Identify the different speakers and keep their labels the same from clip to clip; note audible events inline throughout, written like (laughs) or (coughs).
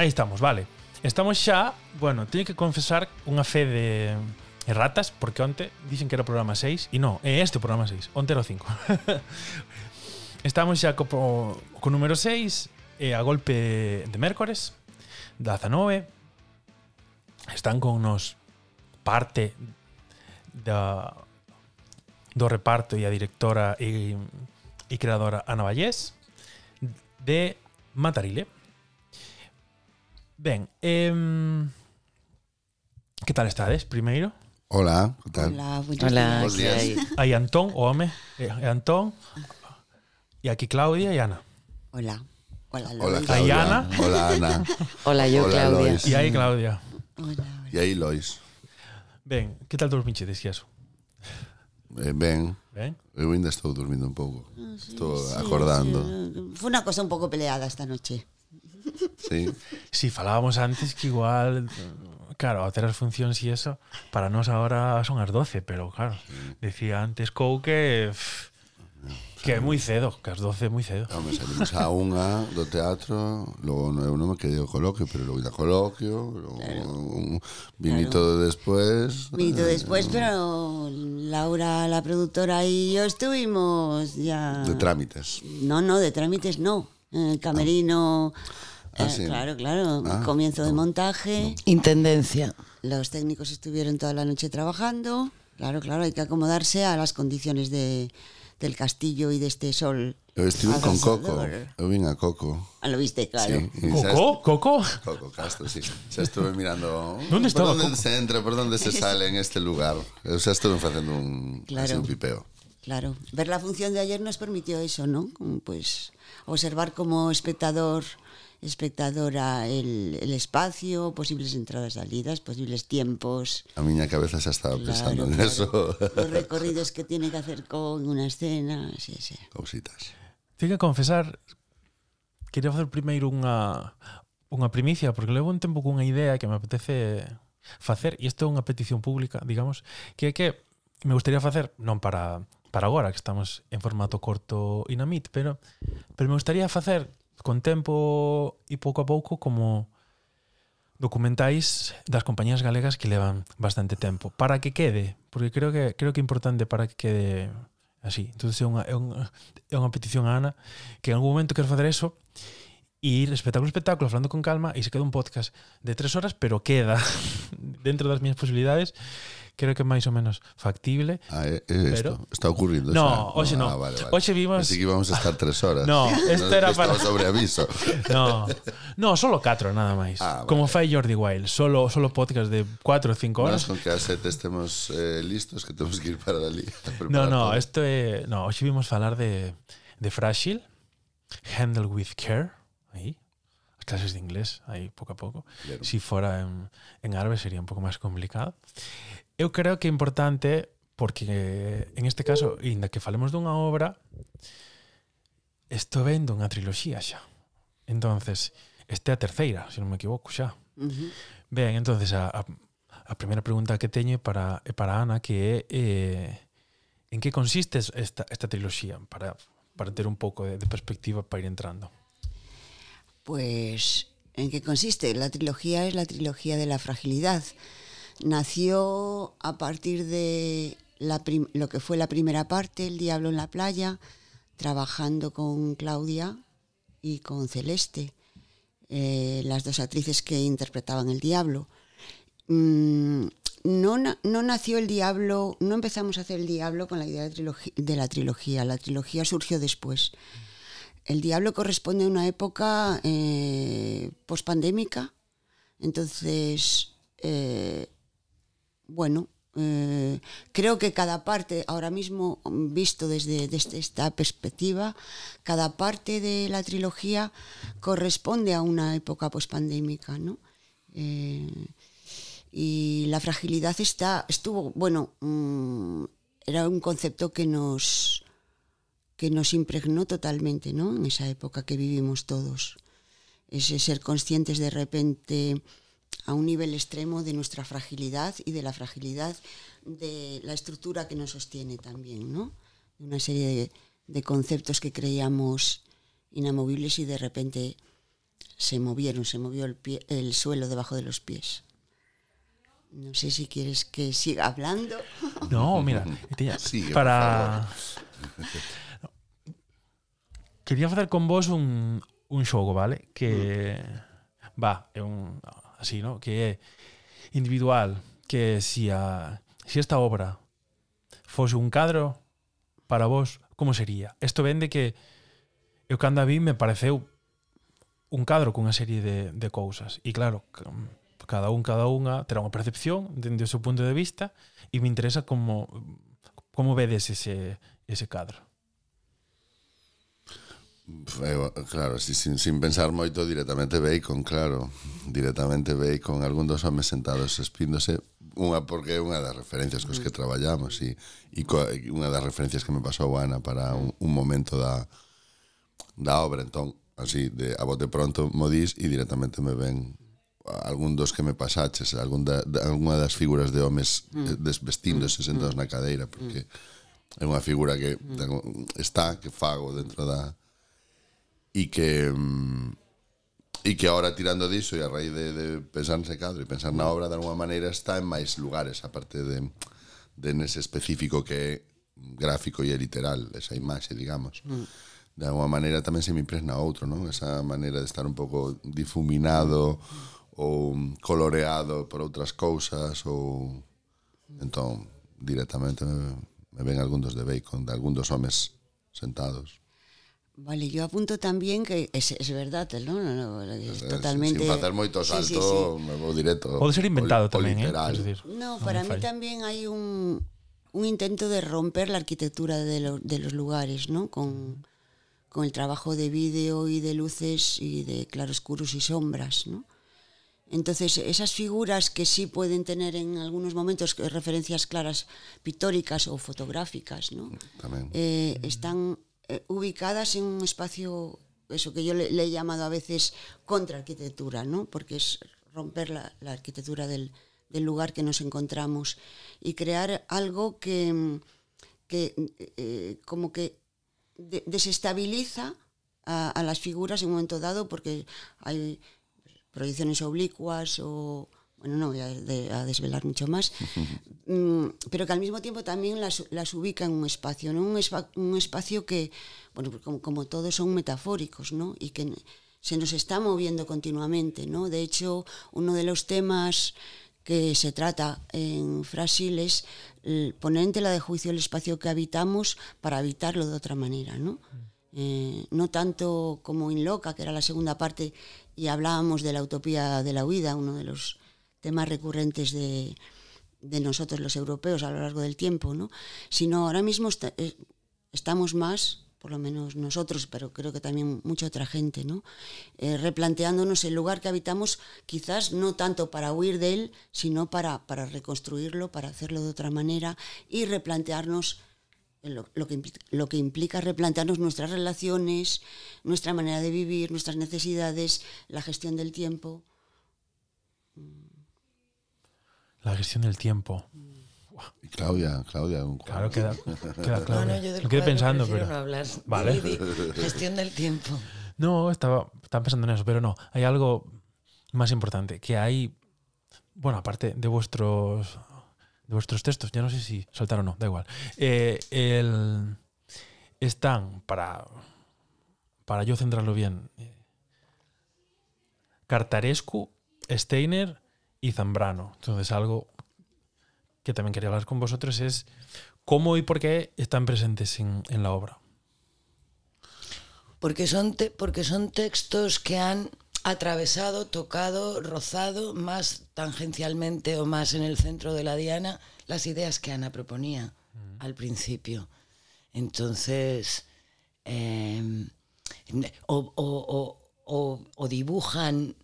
Speaker 1: Aí estamos, vale. Estamos xa, bueno, teño que confesar unha fe de erratas, porque onte dixen que era o programa 6, e non, é este o programa 6, onte era o 5. (laughs) estamos xa co, co número 6, e a golpe de mércores, da 19, están con nos parte da, do reparto e a directora e, e creadora Ana Vallés de Matarile. Ben, eh, que tal estades, primeiro?
Speaker 2: Hola, que tal?
Speaker 3: Hola, buenos
Speaker 4: Hola,
Speaker 2: días.
Speaker 4: días.
Speaker 1: Aí Antón, o home, eh, e Antón, e aquí Claudia e Ana.
Speaker 3: Hola. Hola, Lois.
Speaker 1: Hola, Aí
Speaker 2: Claudia.
Speaker 1: Ana.
Speaker 2: Hola, Ana.
Speaker 4: Hola, yo,
Speaker 2: Hola,
Speaker 4: Claudia.
Speaker 2: Lois.
Speaker 1: E aí Claudia.
Speaker 3: Hola.
Speaker 2: E aí, Lois.
Speaker 1: Ben, que tal dos pinches, Quiaso?
Speaker 2: Eh, ben,
Speaker 1: Ben?
Speaker 2: eu ainda estou dormindo un pouco. Ah,
Speaker 3: estou
Speaker 2: acordando.
Speaker 3: Fue una cosa un poco peleada esta noche.
Speaker 2: Sí.
Speaker 1: Si falábamos antes que igual Claro, hacer as funcións e eso Para nós agora son as 12 Pero claro, decía antes Cou que pff, Que é moi cedo Que as 12 é moi cedo
Speaker 2: Home, salimos a unha do teatro, logo no, eu non me quedei ao coloquio, pero logo da coloquio, logo un vinito despois.
Speaker 3: Minuto después, pero Laura, la productora, y yo estuvimos ya.
Speaker 2: De trámites.
Speaker 3: No, no, de trámites no. En el camerino.
Speaker 2: Ah,
Speaker 3: eh,
Speaker 2: sí.
Speaker 3: Claro, claro.
Speaker 2: Ah,
Speaker 3: comienzo de montaje.
Speaker 4: Intendencia.
Speaker 3: Los técnicos estuvieron toda la noche trabajando. Claro, claro, hay que acomodarse a las condiciones de, del castillo y de este sol.
Speaker 2: Eu estive con Coco.
Speaker 3: abrasador.
Speaker 2: Eu vin a Coco.
Speaker 3: Ah, lo viste, claro.
Speaker 2: Sí.
Speaker 1: Coco? Coco?
Speaker 2: Coco Castro, sí. Xa estuve mirando
Speaker 1: ¿Dónde estaba
Speaker 2: por onde
Speaker 1: Coco?
Speaker 2: se entra, por onde se sale en este lugar. Eu xa estuve facendo un,
Speaker 3: Claro.
Speaker 2: un pipeo.
Speaker 3: Claro, ver la función de ayer nos permitió eso, ¿no? Pues observar como espectador, espectadora el, el espacio, posibles entradas salidas, posibles tiempos.
Speaker 2: A miña cabeza xa estaba pensando
Speaker 3: claro, en
Speaker 2: eso.
Speaker 3: Los recorridos que tiene que hacer con una escena, sí, sí.
Speaker 2: Cousitas.
Speaker 1: Tengo que confesar, quería facer primeiro unha unha primicia, porque levo un tempo cunha idea que me apetece facer, e isto é unha petición pública, digamos, que é que me gustaría facer, non para para agora que estamos en formato corto Inamit, pero pero me gustaría facer con tempo e pouco a pouco como documentais das compañías galegas que levan bastante tempo para que quede, porque creo que creo que é importante para que quede así. Entonces é unha é unha, é unha petición a Ana que en algún momento quero facer eso e ir espectáculo espectáculo falando con calma e se queda un podcast de tres horas, pero queda (laughs) dentro das miñas posibilidades. Creo que é máis ou menos factible
Speaker 2: Ah, é, é
Speaker 1: Pero-
Speaker 2: isto. Está ocurrindo
Speaker 1: No,
Speaker 2: xa.
Speaker 1: hoxe no.
Speaker 2: Ah, vale, vale.
Speaker 1: Hoxe vimos-
Speaker 2: Así que íbamos a estar tres horas.
Speaker 1: No, (laughs) esto era para-
Speaker 2: sobre aviso. (laughs)
Speaker 1: No, no, solo 4 nada máis.
Speaker 2: Ah, vale.
Speaker 1: Como fai Jordi Wild, solo solo podcast de 4 ou 5 horas.
Speaker 2: Nós con que as sete estemos eh, listos que temos que ir para ali. (laughs) a
Speaker 1: No, no,
Speaker 2: todo.
Speaker 1: isto é, no, hoxe vimos falar de de Frágil, Handle with Care, aí. As clases de inglés, aí pouco a pouco.
Speaker 2: Claro.
Speaker 1: Si fora en, en árabe sería un pouco máis complicado. eu creo que é importante porque en este caso, inda que falemos dunha obra, estou vendo unha triloxía xa. Entonces, este é a terceira, se non me equivoco xa.
Speaker 3: Uh -huh.
Speaker 1: Ben, entonces a, a, a primeira pregunta que teño é para é para Ana que é eh, en que consiste esta esta triloxía para para ter un pouco de, de perspectiva para ir entrando.
Speaker 3: Pues, ¿en qué consiste? La trilogía es la trilogía de la fragilidad. Nació a partir de la lo que fue la primera parte, El Diablo en la playa, trabajando con Claudia y con Celeste, eh, las dos actrices que interpretaban el Diablo. Mm, no, no nació el Diablo, no empezamos a hacer el Diablo con la idea de la trilogía, la trilogía surgió después. El Diablo corresponde a una época eh, pospandémica, entonces, eh, bueno, eh, creo que cada parte, ahora mismo visto desde, esta perspectiva, cada parte de la trilogía corresponde a una época pospandémica, ¿no? Eh, y la fragilidad está, estuvo, bueno, mm, era un concepto que nos, que nos impregnó totalmente, ¿no? En esa época que vivimos todos. Ese ser conscientes de repente a un nivel extremo de nuestra fragilidad y de la fragilidad de la estructura que nos sostiene también, ¿no? De una serie de, de conceptos que creíamos inamovibles y de repente se movieron, se movió el, pie, el suelo debajo de los pies. No sé si quieres que siga hablando. (laughs)
Speaker 1: No, mira, tía,
Speaker 2: Sigue,
Speaker 1: para Quería facer con vos un, un xogo, vale? Que va, é un así, ¿no? que é individual, que si a si esta obra fose un cadro para vos, como sería? Isto vende que eu cando a vi me pareceu un cadro cunha serie de, de cousas. E claro, cada un, cada unha terá unha percepción dende o seu punto de vista e me interesa como como vedes ese, ese cadro.
Speaker 2: Eu, claro, si, sin, sin pensar moito directamente Bacon, con, claro directamente Bacon, con algún dos homes sentados espíndose unha porque é unha das referencias cos que mm. traballamos e, e co, unha das referencias que me pasou Ana para un, un momento da da obra. Entón así de a bote pronto modís e directamente me ven algún dos que me pasaches algún da, da, alguna das figuras de homes mm. Eh, desvestíndose mm. sentados na cadeira porque mm. é unha figura que está que fago dentro da e que mm, e que agora tirando diso e a raíz de, de pensar nese cadro e pensar na obra de alguma maneira está en máis lugares aparte de, de nese específico que é gráfico e é literal esa imaxe, digamos. Mm. De alguma maneira tamén se me impregna outro non esa maneira de estar un pouco difuminado ou coloreado por outras cousas ou entón directamente me, me ven algún dos de Bacon de algún dos homes sentados.
Speaker 3: Vale, yo apunto también que es, es verdad, ¿no? No, no, es eh, totalmente...
Speaker 2: Sin facer moito salto,
Speaker 3: sí, sí, sí.
Speaker 2: me vou directo.
Speaker 1: Pode ser inventado
Speaker 2: o,
Speaker 1: tamén, eh? Decir,
Speaker 3: no, para mí también hay un, un intento de romper la arquitectura de, lo, de los lugares, ¿no? Con, con el trabajo de vídeo y de luces y de claroscuros y sombras, ¿no? Entonces, esas figuras que sí pueden tener en algunos momentos referencias claras pictóricas o fotográficas, ¿no?
Speaker 2: También.
Speaker 3: Eh, están eh, ubicadas en un espacio, eso que yo le, he llamado a veces contraarquitectura, ¿no? Porque es romper la, arquitectura del, del lugar que nos encontramos y crear algo que, que eh, como que de- desestabiliza a las figuras en un momento dado porque hay proyecciones oblicuas o bueno no voy a, de- a desvelar mucho más mm, pero que al mismo tiempo también las, las ubica en un espacio ¿no? un, espa- un espacio que bueno pues como, como todos son metafóricos ¿no? y que se nos está moviendo continuamente ¿no? de hecho uno de los temas que se trata en Frásil es poner en tela de juicio el espacio que habitamos para habitarlo de otra manera, ¿no? Eh, no tanto como en Loca, que era la segunda parte, y hablábamos de la utopía de la huida, uno de los temas recurrentes de, de nosotros los europeos a lo largo del tiempo, ¿no? Sino ahora mismo eh, estamos más, por lo menos nosotros, pero creo que también mucha otra gente, ¿no? Eh, replanteándonos el lugar que habitamos, quizás no tanto para huir de él, sino para, para reconstruirlo, para hacerlo de otra manera y replantearnos lo, que, lo que implica replantearnos nuestras relaciones, nuestra manera de vivir, nuestras necesidades, la gestión del tiempo.
Speaker 1: La gestión del tiempo.
Speaker 2: Y Claudia, Claudia, un
Speaker 1: Claro, queda, queda
Speaker 4: No, yo del
Speaker 1: Lo quedé pensando, pero...
Speaker 4: no hablar.
Speaker 1: Vale.
Speaker 4: Gestión del tiempo.
Speaker 1: No, estaba, estaba pensando en eso, pero no. Hay algo más importante, que hay, bueno, aparte de vuestros de vuestros textos, ya no sé si soltar o no, da igual. Eh, el, están, para, para yo centrarlo bien, Cartarescu, Steiner y Zambrano. Entonces algo que también quería hablar con vosotros es cómo y por qué están presentes en, en la obra.
Speaker 4: Porque son, te- porque son textos que han atravesado, tocado, rozado más tangencialmente o más en el centro de la diana las ideas que Ana proponía al principio. Entonces, eh, o, o- o- o- o dibujan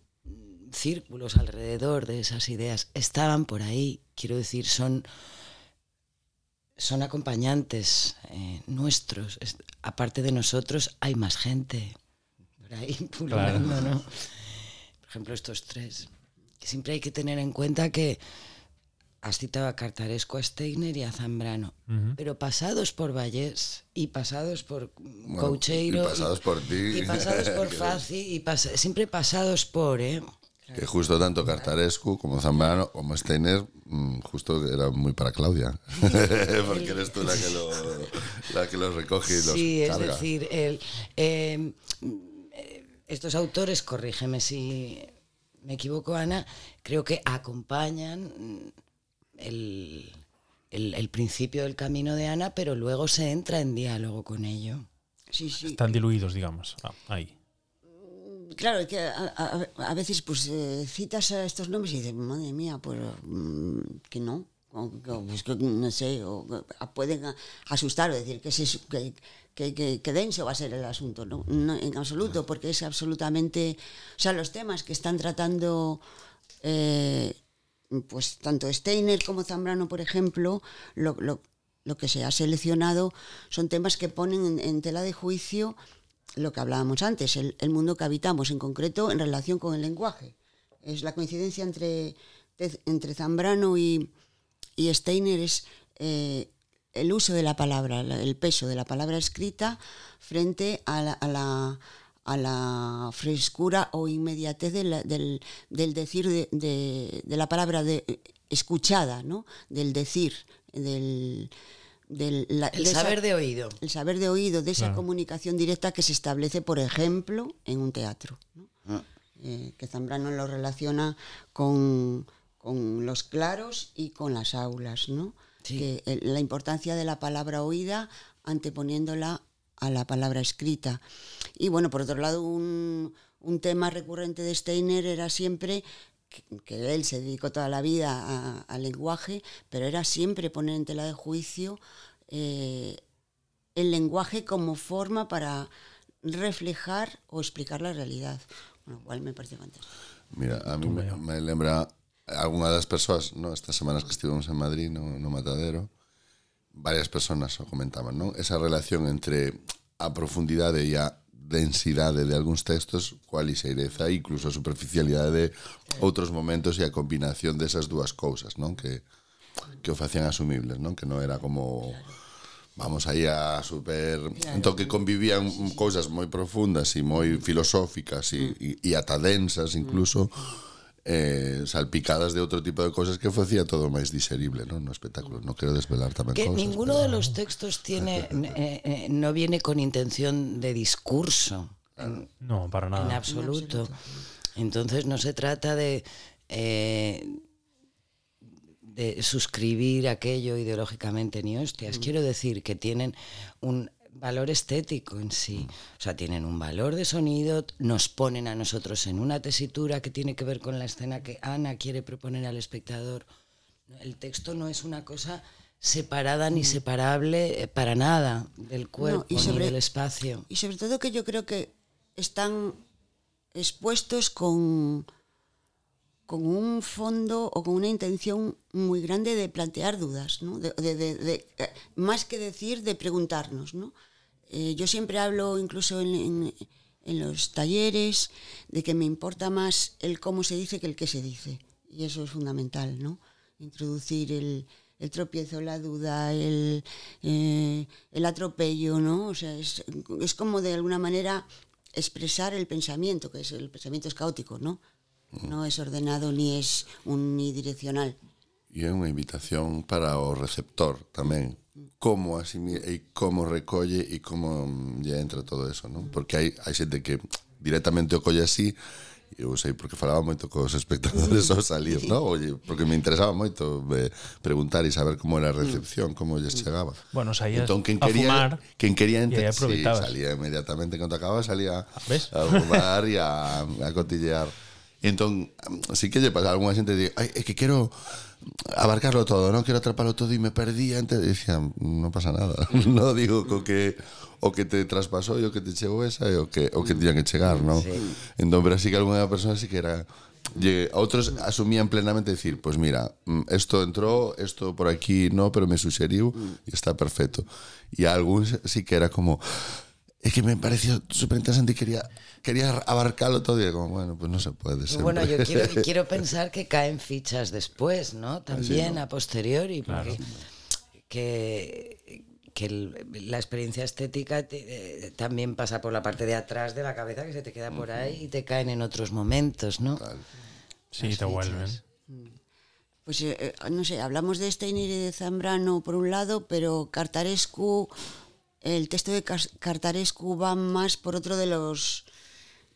Speaker 4: círculos alrededor de esas ideas, estaban por ahí, quiero decir, son son acompañantes eh, nuestros. Es- aparte de nosotros, hay más gente por ahí (laughs) pululando, ¿no? Por ejemplo, estos tres. Siempre hay que tener en cuenta que has citado a Cartaresco, a Steiner y a Zambrano, pero pasados por Vallés y pasados por
Speaker 2: Bueno,
Speaker 4: Coucheiro
Speaker 2: y pasados por ti.
Speaker 4: y pasados por (laughs) Faci y pas- siempre pasados por, ¿eh?
Speaker 2: Que justo tanto Cartarescu como Zambrano como Steiner, mm, justo era muy para Claudia. (laughs) Porque eres tú la que lo, la que los recoge y los
Speaker 4: Sí, es
Speaker 2: carga.
Speaker 4: decir, el, eh, eh, estos autores, corrígeme si me equivoco, Ana, creo que acompañan el, el- el principio del camino de Ana, pero luego se entra en diálogo con ello.
Speaker 3: Sí, sí.
Speaker 1: Están diluidos, digamos. Ah, ahí.
Speaker 3: Claro, que a, a- a veces pues eh, citas a estos nombres y dices, madre mía, pues mm, que no. O, que- o, pues, que no sé, o que pueden asustar o decir que, es, que, que, que- que denso va a ser el asunto. No, No, en absoluto, porque es absolutamente. O sea, los temas que están tratando. eh, pues tanto Steiner como Zambrano, por ejemplo, lo, lo- lo que se ha seleccionado son temas que ponen en, en tela de juicio lo que hablábamos antes, el, el mundo que habitamos, en concreto en relación con el lenguaje. Es la coincidencia entre, entre Zambrano y, y Steiner es eh, el uso de la palabra, la- el peso de la palabra escrita frente a la, a la- a la frescura o inmediatez de del, del decir de, de- de la palabra de, escuchada, ¿no? del decir, del, del la-
Speaker 4: El
Speaker 3: de esa-
Speaker 4: saber de oído.
Speaker 3: el saber de oído, de esa
Speaker 1: Claro.
Speaker 3: comunicación directa que se establece, por ejemplo, en un teatro. ¿no?
Speaker 4: Ah.
Speaker 3: Eh, que Zambrano lo relaciona con, con los claros y con las aulas, ¿no?
Speaker 4: Sí.
Speaker 3: Que el- la importancia de la palabra oída anteponiéndola a la palabra escrita. Y bueno, por otro lado, un, un tema recurrente de Steiner era siempre que, que él se dedicó toda la vida a- al lenguaje, pero era siempre poner en tela de juicio eh, el lenguaje como forma para reflejar o explicar la realidad. Bueno, igual me parece fantástico.
Speaker 2: Mira, a mí me, me lembra algunha das persoas, no, estas semanas que estivemos en Madrid, no, no Matadero, varias personas o comentaban, non? Esa relación entre a profundidade e a densidade de algúns textos coa lixeireza e incluso a superficialidade de outros momentos e a combinación desas dúas cousas, non? Que, que o facían asumibles, non? Que non era como... Vamos aí a super entón que convivían cousas moi profundas e moi filosóficas e, mm. e, e ata densas incluso mm eh, salpicadas de outro tipo de cousas que facía todo máis diserible non? no espectáculo non quero desvelar tamén
Speaker 4: Que ninguno de los textos tiene, (laughs) eh, eh, no viene con intención de discurso. En,
Speaker 1: No, para
Speaker 4: en
Speaker 1: nada.
Speaker 4: absoluto. Entonces no se trata de, eh, de suscribir aquello ideológicamente ni hostias. Quiero decir que tienen un valor estético en sí. O sea, tienen un valor de sonido, nos ponen a nosotros en una tesitura que tiene que ver con la escena que Ana quiere proponer al espectador. El texto no es una cosa separada ni separable eh, para nada del cuerpo
Speaker 3: y
Speaker 4: ni
Speaker 3: sobre-
Speaker 4: del espacio.
Speaker 3: Y sobre todo que yo creo que están expuestos con, con un fondo o con una intención muy grande de plantear dudas, ¿no? De, de- de- eh, más que decir, de preguntarnos. ¿no? Eh, yo siempre hablo, incluso en, en- en los talleres, de que me importa más el cómo se dice que el qué se dice. Y eso es fundamental, ¿no? Introducir el, el tropiezo, la duda, el, eh, el atropello, ¿no? O sea, es, es como de alguna manera expresar el pensamiento, que es el pensamiento es caótico, ¿no? non é ordenado ni es unidireccional.
Speaker 2: E é unha invitación para o receptor tamén, como asimila e como recolle e como lle mm, entra todo eso, non? Porque hai, hai xente que directamente o colle así eu sei porque falaba moito cos espectadores (laughs) ao salir, no? Oye, porque me interesaba moito eh, preguntar e saber como era a recepción, como lles chegaba.
Speaker 1: Bueno, saías
Speaker 2: entón, quen quería, a
Speaker 1: fumar,
Speaker 2: quen quería ente, sí, salía inmediatamente cando acababa, salía
Speaker 1: ¿Ves?
Speaker 2: a fumar e a, a cotillear. E entón, así que lle pasa, algunha xente di, Ai, é que quero abarcarlo todo, non quero atraparlo todo e me perdí antes. E dixían, non pasa nada. (laughs) no digo co que o que te traspasou e o que te chegou esa e o que o que tiñan que chegar, non? Sí. Entón, pero así que algunha persona así que era Lle, a otros asumían plenamente decir, pues mira, mm, esto entró, esto por aquí no, pero me sugeriu mm. y está perfecto. Y a algún sí que era como, es que me pareció súper interesante y quería, quería abarcarlo todo y como, bueno, pues no se puede. Siempre.
Speaker 4: bueno, yo quiero, (laughs) quiero pensar que caen fichas después, ¿no? También
Speaker 2: ¿no?
Speaker 4: a posteriori, porque que, que el- la experiencia estética te- eh, también pasa por la parte de atrás de la cabeza que se te queda por ahí y te caen en otros momentos, ¿no?
Speaker 1: Sí,
Speaker 4: Las
Speaker 1: te vuelven.
Speaker 4: fichas.
Speaker 3: Pues eh, eh, no sé, hablamos de Steiner y de Zambrano por un lado, pero Cartarescu, el texto de Cartarescu va más por otro de los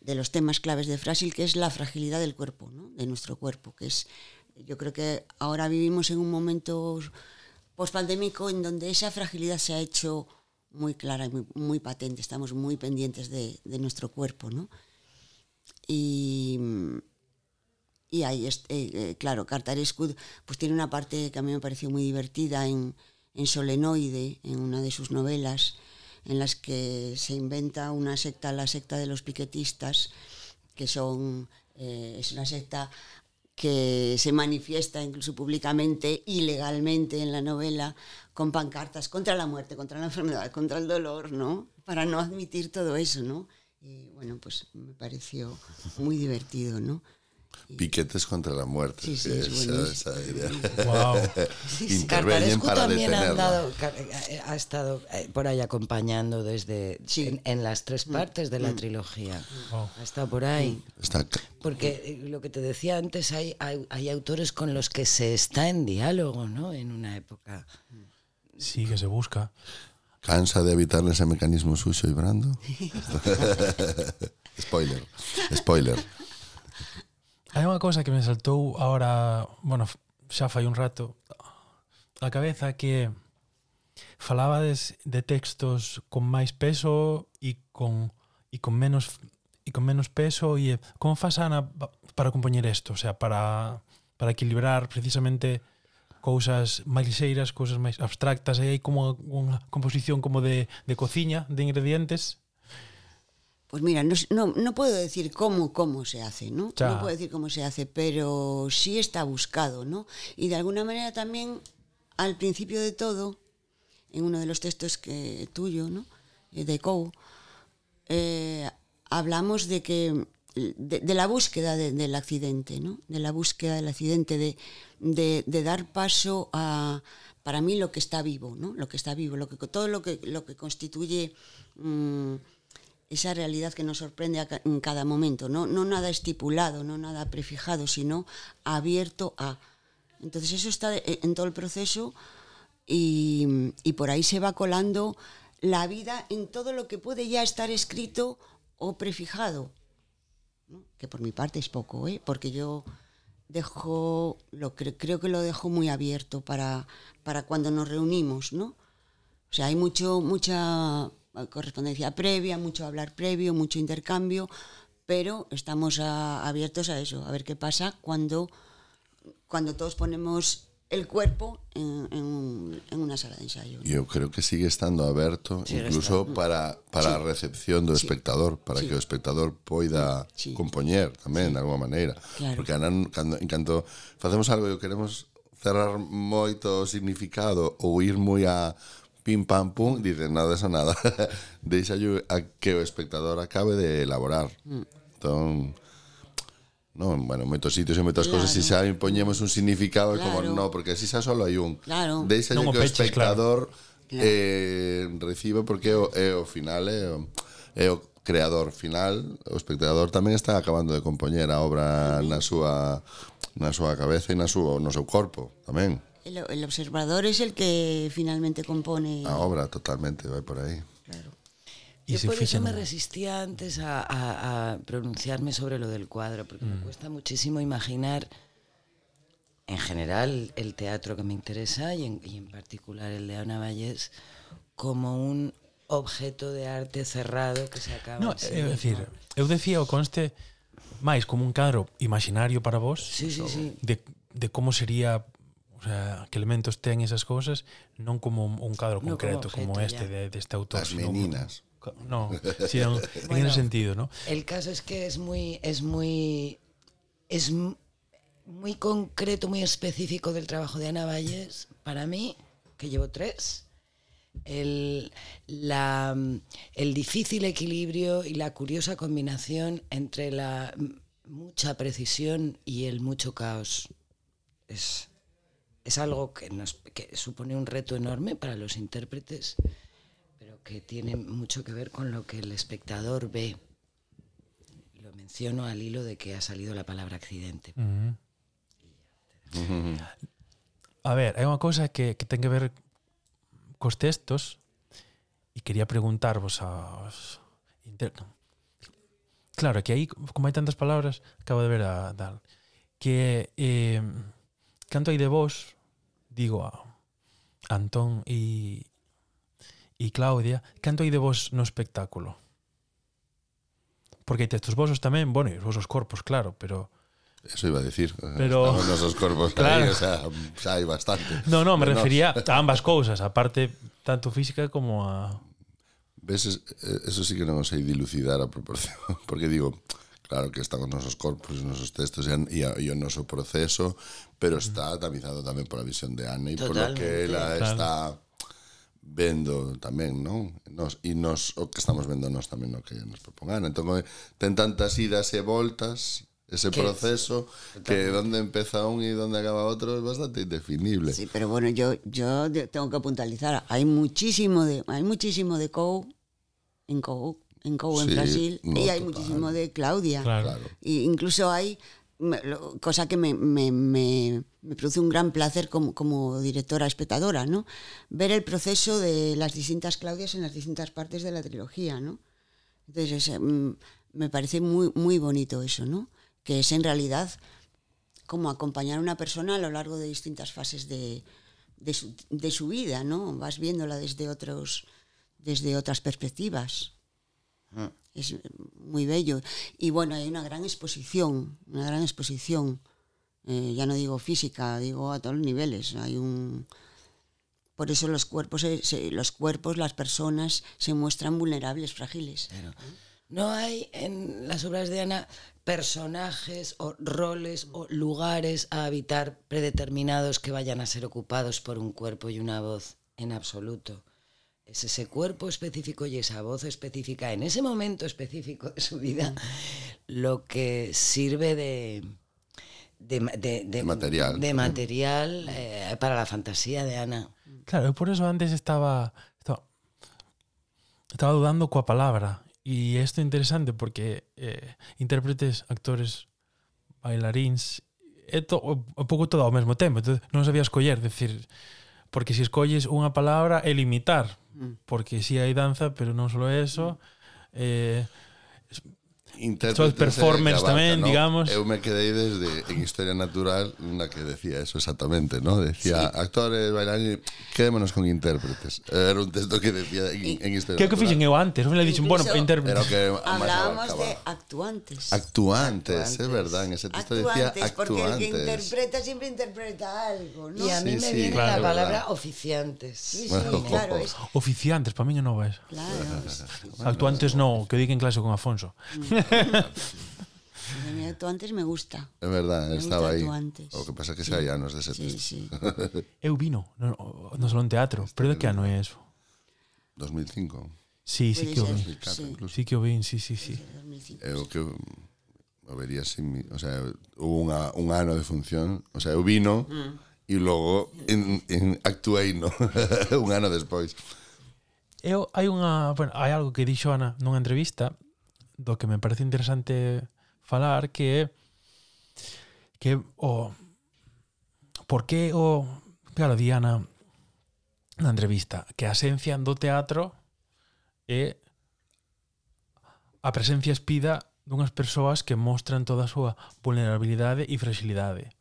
Speaker 3: de los temas claves de Frásil, que es la fragilidad del cuerpo, ¿no? de nuestro cuerpo, que es, yo creo que ahora vivimos en un momento pospandémico en donde esa fragilidad se ha hecho muy clara y muy, muy patente, estamos muy pendientes de, de nuestro cuerpo, ¿no? Y, y ahí, es- eh, eh, claro, Cartarescu pues tiene una parte que a mí me pareció muy divertida en, en Solenoide, en una de sus novelas, en las que se inventa una secta, la secta de los piquetistas, que son, eh, es una secta que se manifiesta incluso públicamente y legalmente en la novela con pancartas contra la muerte, contra la enfermedad, contra el dolor, ¿no? Para no admitir todo eso, ¿no? Y bueno, pues me pareció muy divertido, ¿no?
Speaker 2: Piquetes contra la muerte.
Speaker 3: Sí, sí, es
Speaker 2: esa- esa idea.
Speaker 1: Wow. (laughs)
Speaker 2: Para
Speaker 4: también ha, andado, eh, ha estado eh, por ahí acompañando desde
Speaker 3: Sí.
Speaker 4: en, en las tres partes de la trilogía. Ha estado por ahí.
Speaker 2: Está
Speaker 4: Porque eh, lo que te decía antes, hay, hay, hay autores con los que se está en diálogo, ¿no? En una época.
Speaker 1: Sí, que se busca.
Speaker 2: cansa de evitar ese mecanismo sucio y brando. (laughs) (laughs) spoiler, spoiler.
Speaker 1: Hai unha cousa que me saltou ahora, bueno, xa fai un rato, a cabeza que falabades de textos con máis peso e con e con menos e con menos peso e como faz Ana para compoñer isto, o sea, para para equilibrar precisamente cousas máis lixeiras, cousas máis abstractas, e hai como unha composición como de, de cociña, de ingredientes,
Speaker 3: Pues mira, no, no, no puedo decir cómo, cómo se hace, ¿no?
Speaker 1: Ya.
Speaker 3: No puedo decir cómo se hace, pero sí está buscado, ¿no? Y de alguna manera también, al principio de todo, en uno de los textos que tuyo, ¿no? Eh, De Coe, eh, hablamos de que de, de la búsqueda de- del accidente, ¿no? De la búsqueda del accidente, de, de, de dar paso a para mí lo que está vivo, ¿no? Lo que está vivo, lo que todo lo que lo que constituye mm, esa realidad que nos sorprende en cada momento, ¿no? no nada estipulado, no nada prefijado, sino abierto a. Entonces eso está en todo el proceso y, y por ahí se va colando la vida en todo lo que puede ya estar escrito o prefijado, que por mi parte es poco, ¿eh? porque yo dejo, lo cre- creo que lo dejo muy abierto para, para cuando nos reunimos, ¿no? O sea, hay mucho, mucha correspondencia previa, mucho hablar previo, mucho intercambio, pero estamos a, abiertos a eso, a ver qué pasa cuando, cuando todos ponemos el cuerpo en, en, en una sala de ensayo. ¿no?
Speaker 2: Eu creo que sigue estando aberto
Speaker 4: sí,
Speaker 2: incluso está. para, para
Speaker 3: sí.
Speaker 2: a recepción do
Speaker 3: sí.
Speaker 2: espectador, para
Speaker 3: sí.
Speaker 2: que o espectador poida
Speaker 3: sí.
Speaker 2: compoñer tamén, sí. de alguma maneira.
Speaker 3: Claro.
Speaker 2: Porque anan, cando, en canto facemos algo e queremos cerrar moito o significado ou ir moi a pim pam pum, dicen nada desa nada. (laughs) Deixa a que o espectador acabe de elaborar.
Speaker 3: Mm.
Speaker 2: Entón, non, bueno, moitos sitios e moitas
Speaker 3: claro.
Speaker 2: cosas si xa impoñemos un significado claro. como no, porque así xa solo hai un.
Speaker 3: Claro.
Speaker 2: Deixa que
Speaker 1: peches, o
Speaker 2: espectador
Speaker 3: claro.
Speaker 2: eh, reciba porque o, é o final, é o, é o creador final, o espectador tamén está acabando de compoñer a obra na súa na súa cabeza e na súa, no seu corpo tamén.
Speaker 3: El, el observador es el que finalmente compone.
Speaker 2: A obra totalmente vai por aí.
Speaker 3: Claro.
Speaker 4: Yo por eso me resistía antes a, a- a pronunciarme sobre lo del cuadro, porque me cuesta muchísimo imaginar, en general, el teatro que me interesa y en, y en particular el de Ana Vallés, como un objeto de arte cerrado que se acaba
Speaker 1: No, é dicir, eu decía o conste máis como un cadro imaginario para vos
Speaker 4: Sí, sí, sí.
Speaker 1: de, de como sería o sea, que elementos ten esas cousas non como un cadro
Speaker 4: No como
Speaker 1: concreto como,
Speaker 4: objeto,
Speaker 1: este
Speaker 4: ya.
Speaker 1: de, deste autor
Speaker 2: As
Speaker 1: sino-
Speaker 2: meninas.
Speaker 1: no, (laughs) sino en
Speaker 4: Bueno.
Speaker 1: ese sentido ¿no?
Speaker 4: El caso es que es muy, es muy, es muy concreto, muy específico del trabajo de Ana Valles, para mí, que llevo tres, el, la, el difícil equilibrio y la curiosa combinación entre la mucha precisión y el mucho caos. Es, es algo que, nos, que supone un reto enorme para los intérpretes, pero que tiene mucho que ver con lo que el espectador ve. Lo menciono al hilo de que ha salido la palabra accidente.
Speaker 1: A ver, hai unha cousa que, que ten que ver cos textos e quería preguntarvos aos inter... Claro, que aí, como hai tantas palabras, acabo de ver a tal, que eh, canto hai de vos, digo a Antón e, e Claudia, canto hai de vos no espectáculo? Porque hai textos vosos tamén, bueno, e os vosos corpos, claro, pero...
Speaker 2: Eso iba a decir.
Speaker 1: Eh, pero... (laughs)
Speaker 2: Estamos nosos corpos
Speaker 1: claro.
Speaker 2: aí, o sea, xa hai bastante.
Speaker 1: No, no, me
Speaker 2: Menos.
Speaker 1: refería a ambas cousas, a parte tanto física como a...
Speaker 2: Ves, eh, eso sí que non sei dilucidar a proporción, (laughs) porque digo, claro que están os nosos corpos, os nosos textos e, a- e, e o noso proceso, pero está tamizado tamén pola visión de Ana e por lo que ela
Speaker 1: Claro.
Speaker 2: está vendo tamén, non? Nos, e nos, o que estamos vendo nos tamén no que nos propón Ana. Entón, ten tantas idas e voltas ese
Speaker 4: Que-
Speaker 2: proceso que donde empeza un e donde acaba outro é bastante indefinible.
Speaker 3: Sí, pero bueno, yo, yo tengo que puntualizar. Hay muchísimo de, hay muchísimo de en Cou, en Cou en
Speaker 2: Sí,
Speaker 3: Brasil
Speaker 2: no,
Speaker 3: y hay
Speaker 2: total.
Speaker 3: muchísimo de Claudia.
Speaker 1: Claro.
Speaker 3: Y incluso hay cosa que me, me, me, me produce un gran placer como, como directora espectadora, ¿no? Ver el proceso de las distintas Claudias en las distintas partes de la trilogía, ¿no? Entonces, es, mm, me parece muy, muy bonito eso, ¿no? Que es en realidad como acompañar a una persona a lo largo de distintas fases de, de, su, de su vida, ¿no? Vas viéndola desde otros desde otras perspectivas. Es muy bello. Y bueno, hay una gran exposición, una gran exposición. Eh, ya no digo física, digo a todos los niveles. Hay un por eso los cuerpos, los cuerpos, las personas se muestran vulnerables, frágiles.
Speaker 4: No hay en las obras de Ana personajes o roles o lugares a habitar predeterminados que vayan a ser ocupados por un cuerpo y una voz en absoluto. Es ese cuerpo específico y esa voz específica en ese momento específico de su vida lo que sirve de, de, de- de-
Speaker 2: Material.
Speaker 4: de material, eh, para la fantasía de Ana.
Speaker 1: Claro, por eso antes estaba estaba, estaba dudando coa palabra e isto é interesante porque eh, intérpretes, actores, bailaríns é to, un pouco todo ao mesmo tempo entonces non sabía escoller, decir Porque se escolles unha palabra é limitar, mm. porque si sí hai danza, pero non só eso. Eh,
Speaker 2: intérpretes performance banca,
Speaker 1: tamén,
Speaker 2: no?
Speaker 1: digamos.
Speaker 2: Eu me quedei desde en Historia Natural na que decía eso exactamente, ¿no? Decía sí. actores, bailarines, quedémonos con intérpretes. Era un texto que decía en, en Historia
Speaker 1: que Natural. o que fixen eu antes, non le dixen, bueno,
Speaker 2: intérpretes. Pero que
Speaker 3: hablábamos de actuantes.
Speaker 2: Actuantes, é
Speaker 4: eh,
Speaker 2: verdad, en ese texto actuantes, decía
Speaker 3: actuantes. Porque el que interpreta siempre interpreta algo, ¿no?
Speaker 4: Y a mí
Speaker 2: sí,
Speaker 4: me
Speaker 2: sí,
Speaker 4: viene
Speaker 1: claro,
Speaker 4: la palabra
Speaker 2: verdad.
Speaker 4: oficiantes.
Speaker 3: Sí, sí,
Speaker 2: bueno,
Speaker 3: claro. Es...
Speaker 1: Oficiantes, para mí non eso.
Speaker 3: Claro. (laughs)
Speaker 1: Actuantes no, que di en clase con Afonso.
Speaker 3: Mm. Venía tú antes me gusta.
Speaker 2: É verdad,
Speaker 3: me
Speaker 2: estaba aí. O que pasa que xa sí. hai anos dese
Speaker 3: sí, sí. (laughs)
Speaker 1: Eu vino no, no Salón Teatro, este pero de que ano é eso?
Speaker 2: 2005.
Speaker 1: Sí, sí que o vin.
Speaker 3: Sí.
Speaker 2: Incluso.
Speaker 1: sí que o vin, sí, sí, sí.
Speaker 2: É o que o vería sin, o sea, hubo unha, un ano de función, o sea, eu vino e mm. logo en, en actuei no (laughs) un ano despois.
Speaker 1: Eu hai unha, bueno, hai algo que dixo Ana nunha entrevista do que me parece interesante falar que é que o por que o claro, Diana na entrevista que a esencia do teatro é a presencia espida dunhas persoas que mostran toda a súa vulnerabilidade e fragilidade.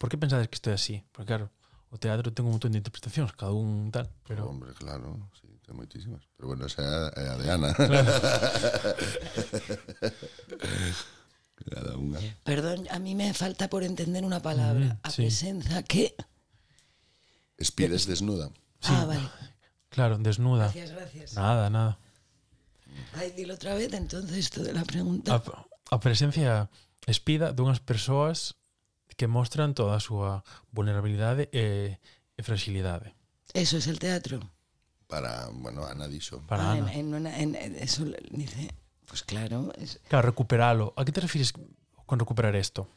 Speaker 1: Por que pensades que isto é así? Porque claro, o teatro ten un montón de interpretacións, cada un tal, pero...
Speaker 2: Hombre, claro, ten moitísimas. Pero bueno, esa é a de Ana. Claro. Cada unha.
Speaker 4: Perdón, a mí me falta por entender unha palabra.
Speaker 1: Mm,
Speaker 4: a
Speaker 1: sí.
Speaker 4: presenza que...
Speaker 2: Espides desnuda.
Speaker 4: Ah, sí. Ah, vale.
Speaker 1: Claro, desnuda.
Speaker 4: Gracias, gracias.
Speaker 1: Nada, nada.
Speaker 4: Ay, dilo outra vez, entonces, esto de la pregunta.
Speaker 1: A, a presencia espida dunhas persoas que mostran toda a súa vulnerabilidade e, e fragilidade.
Speaker 4: Eso es el teatro.
Speaker 2: Para, bueno, Ana dixo.
Speaker 1: Para
Speaker 4: Ah, en,
Speaker 1: Ana.
Speaker 4: en una- en- en- eso dice, pues claro, es,
Speaker 1: Claro, recuperalo. ¿A qué te refieres con recuperar esto?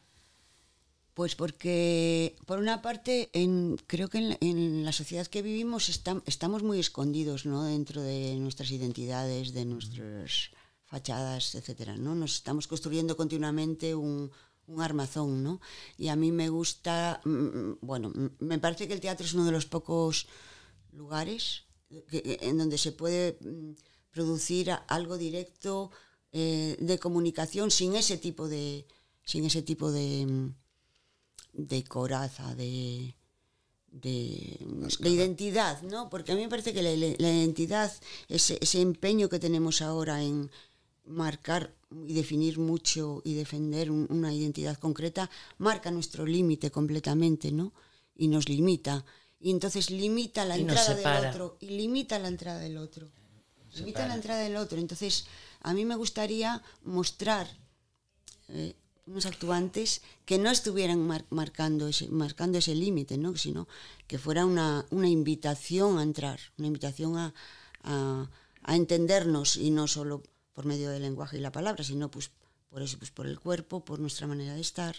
Speaker 3: Pues porque, por una parte, en, creo que en, la- en la sociedad que vivimos estam- estamos muy escondidos ¿no? dentro de nuestras identidades, de nuestras fachadas, etcétera, ¿no? Nos estamos construyendo continuamente un, un armazón, ¿no? Y a mí me gusta, mm, bueno, mm, me parece que el teatro es uno de los pocos lugares que- en donde se puede mm, producir algo directo eh, de comunicación sin ese tipo de sin ese tipo de mm, de coraza, de, de, de identidad, ¿no? Porque a mí me parece que la, la identidad, ese, ese empeño que tenemos ahora en marcar y definir mucho y defender un- una identidad concreta, marca nuestro límite completamente, ¿no? Y nos limita. Y entonces limita la
Speaker 4: Y
Speaker 3: entrada del otro. Y limita la entrada del otro. Limita la entrada del otro. Entonces, a mí me gustaría mostrar eh, unos actuantes que no estuvieran mar- marcando ese, marcando ese límite, ¿no? sino que fuera una, una invitación a entrar, una invitación a, a, a entendernos y no solo por medio del lenguaje y la palabra, sino pues por eso, pues por el cuerpo, por nuestra manera de estar.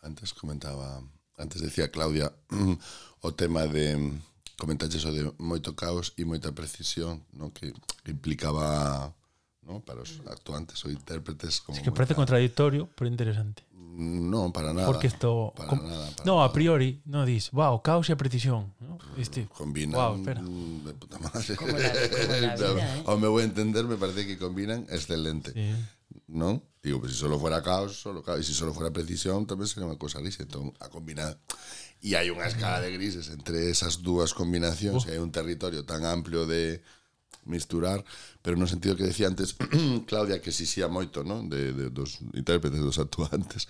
Speaker 2: Antes comentaba, Antes decía Claudia mm, o tema de mm, comentaches o de moito caos e moita precisión, no que implicaba no, para os actuantes ou intérpretes como
Speaker 1: Es que parece contradictorio, pero interesante.
Speaker 2: Mm, no, para nada.
Speaker 1: Porque esto
Speaker 2: para
Speaker 1: com...
Speaker 2: nada, para
Speaker 1: No,
Speaker 2: nada.
Speaker 1: a priori no dis, wow, caos e precisión, ¿no? Este
Speaker 2: combinan
Speaker 1: wow, espera.
Speaker 2: de puta madre.
Speaker 4: Como la, como la (laughs) vida, eh?
Speaker 2: Ao meu entenderme parece que combinan excelente.
Speaker 1: Sí.
Speaker 2: ¿no? Digo, pues si solo fuera caos, solo caos. Y si solo fuera precisión, también sería una cosa gris. Entón, a combinar. E hai unha escala de grises entre esas dúas combinacións. Oh. E hai un territorio tan amplio de misturar, pero no sentido que decía antes (clears throat) Claudia que si sí, xía moito, ¿no? De, de, dos intérpretes, dos actuantes.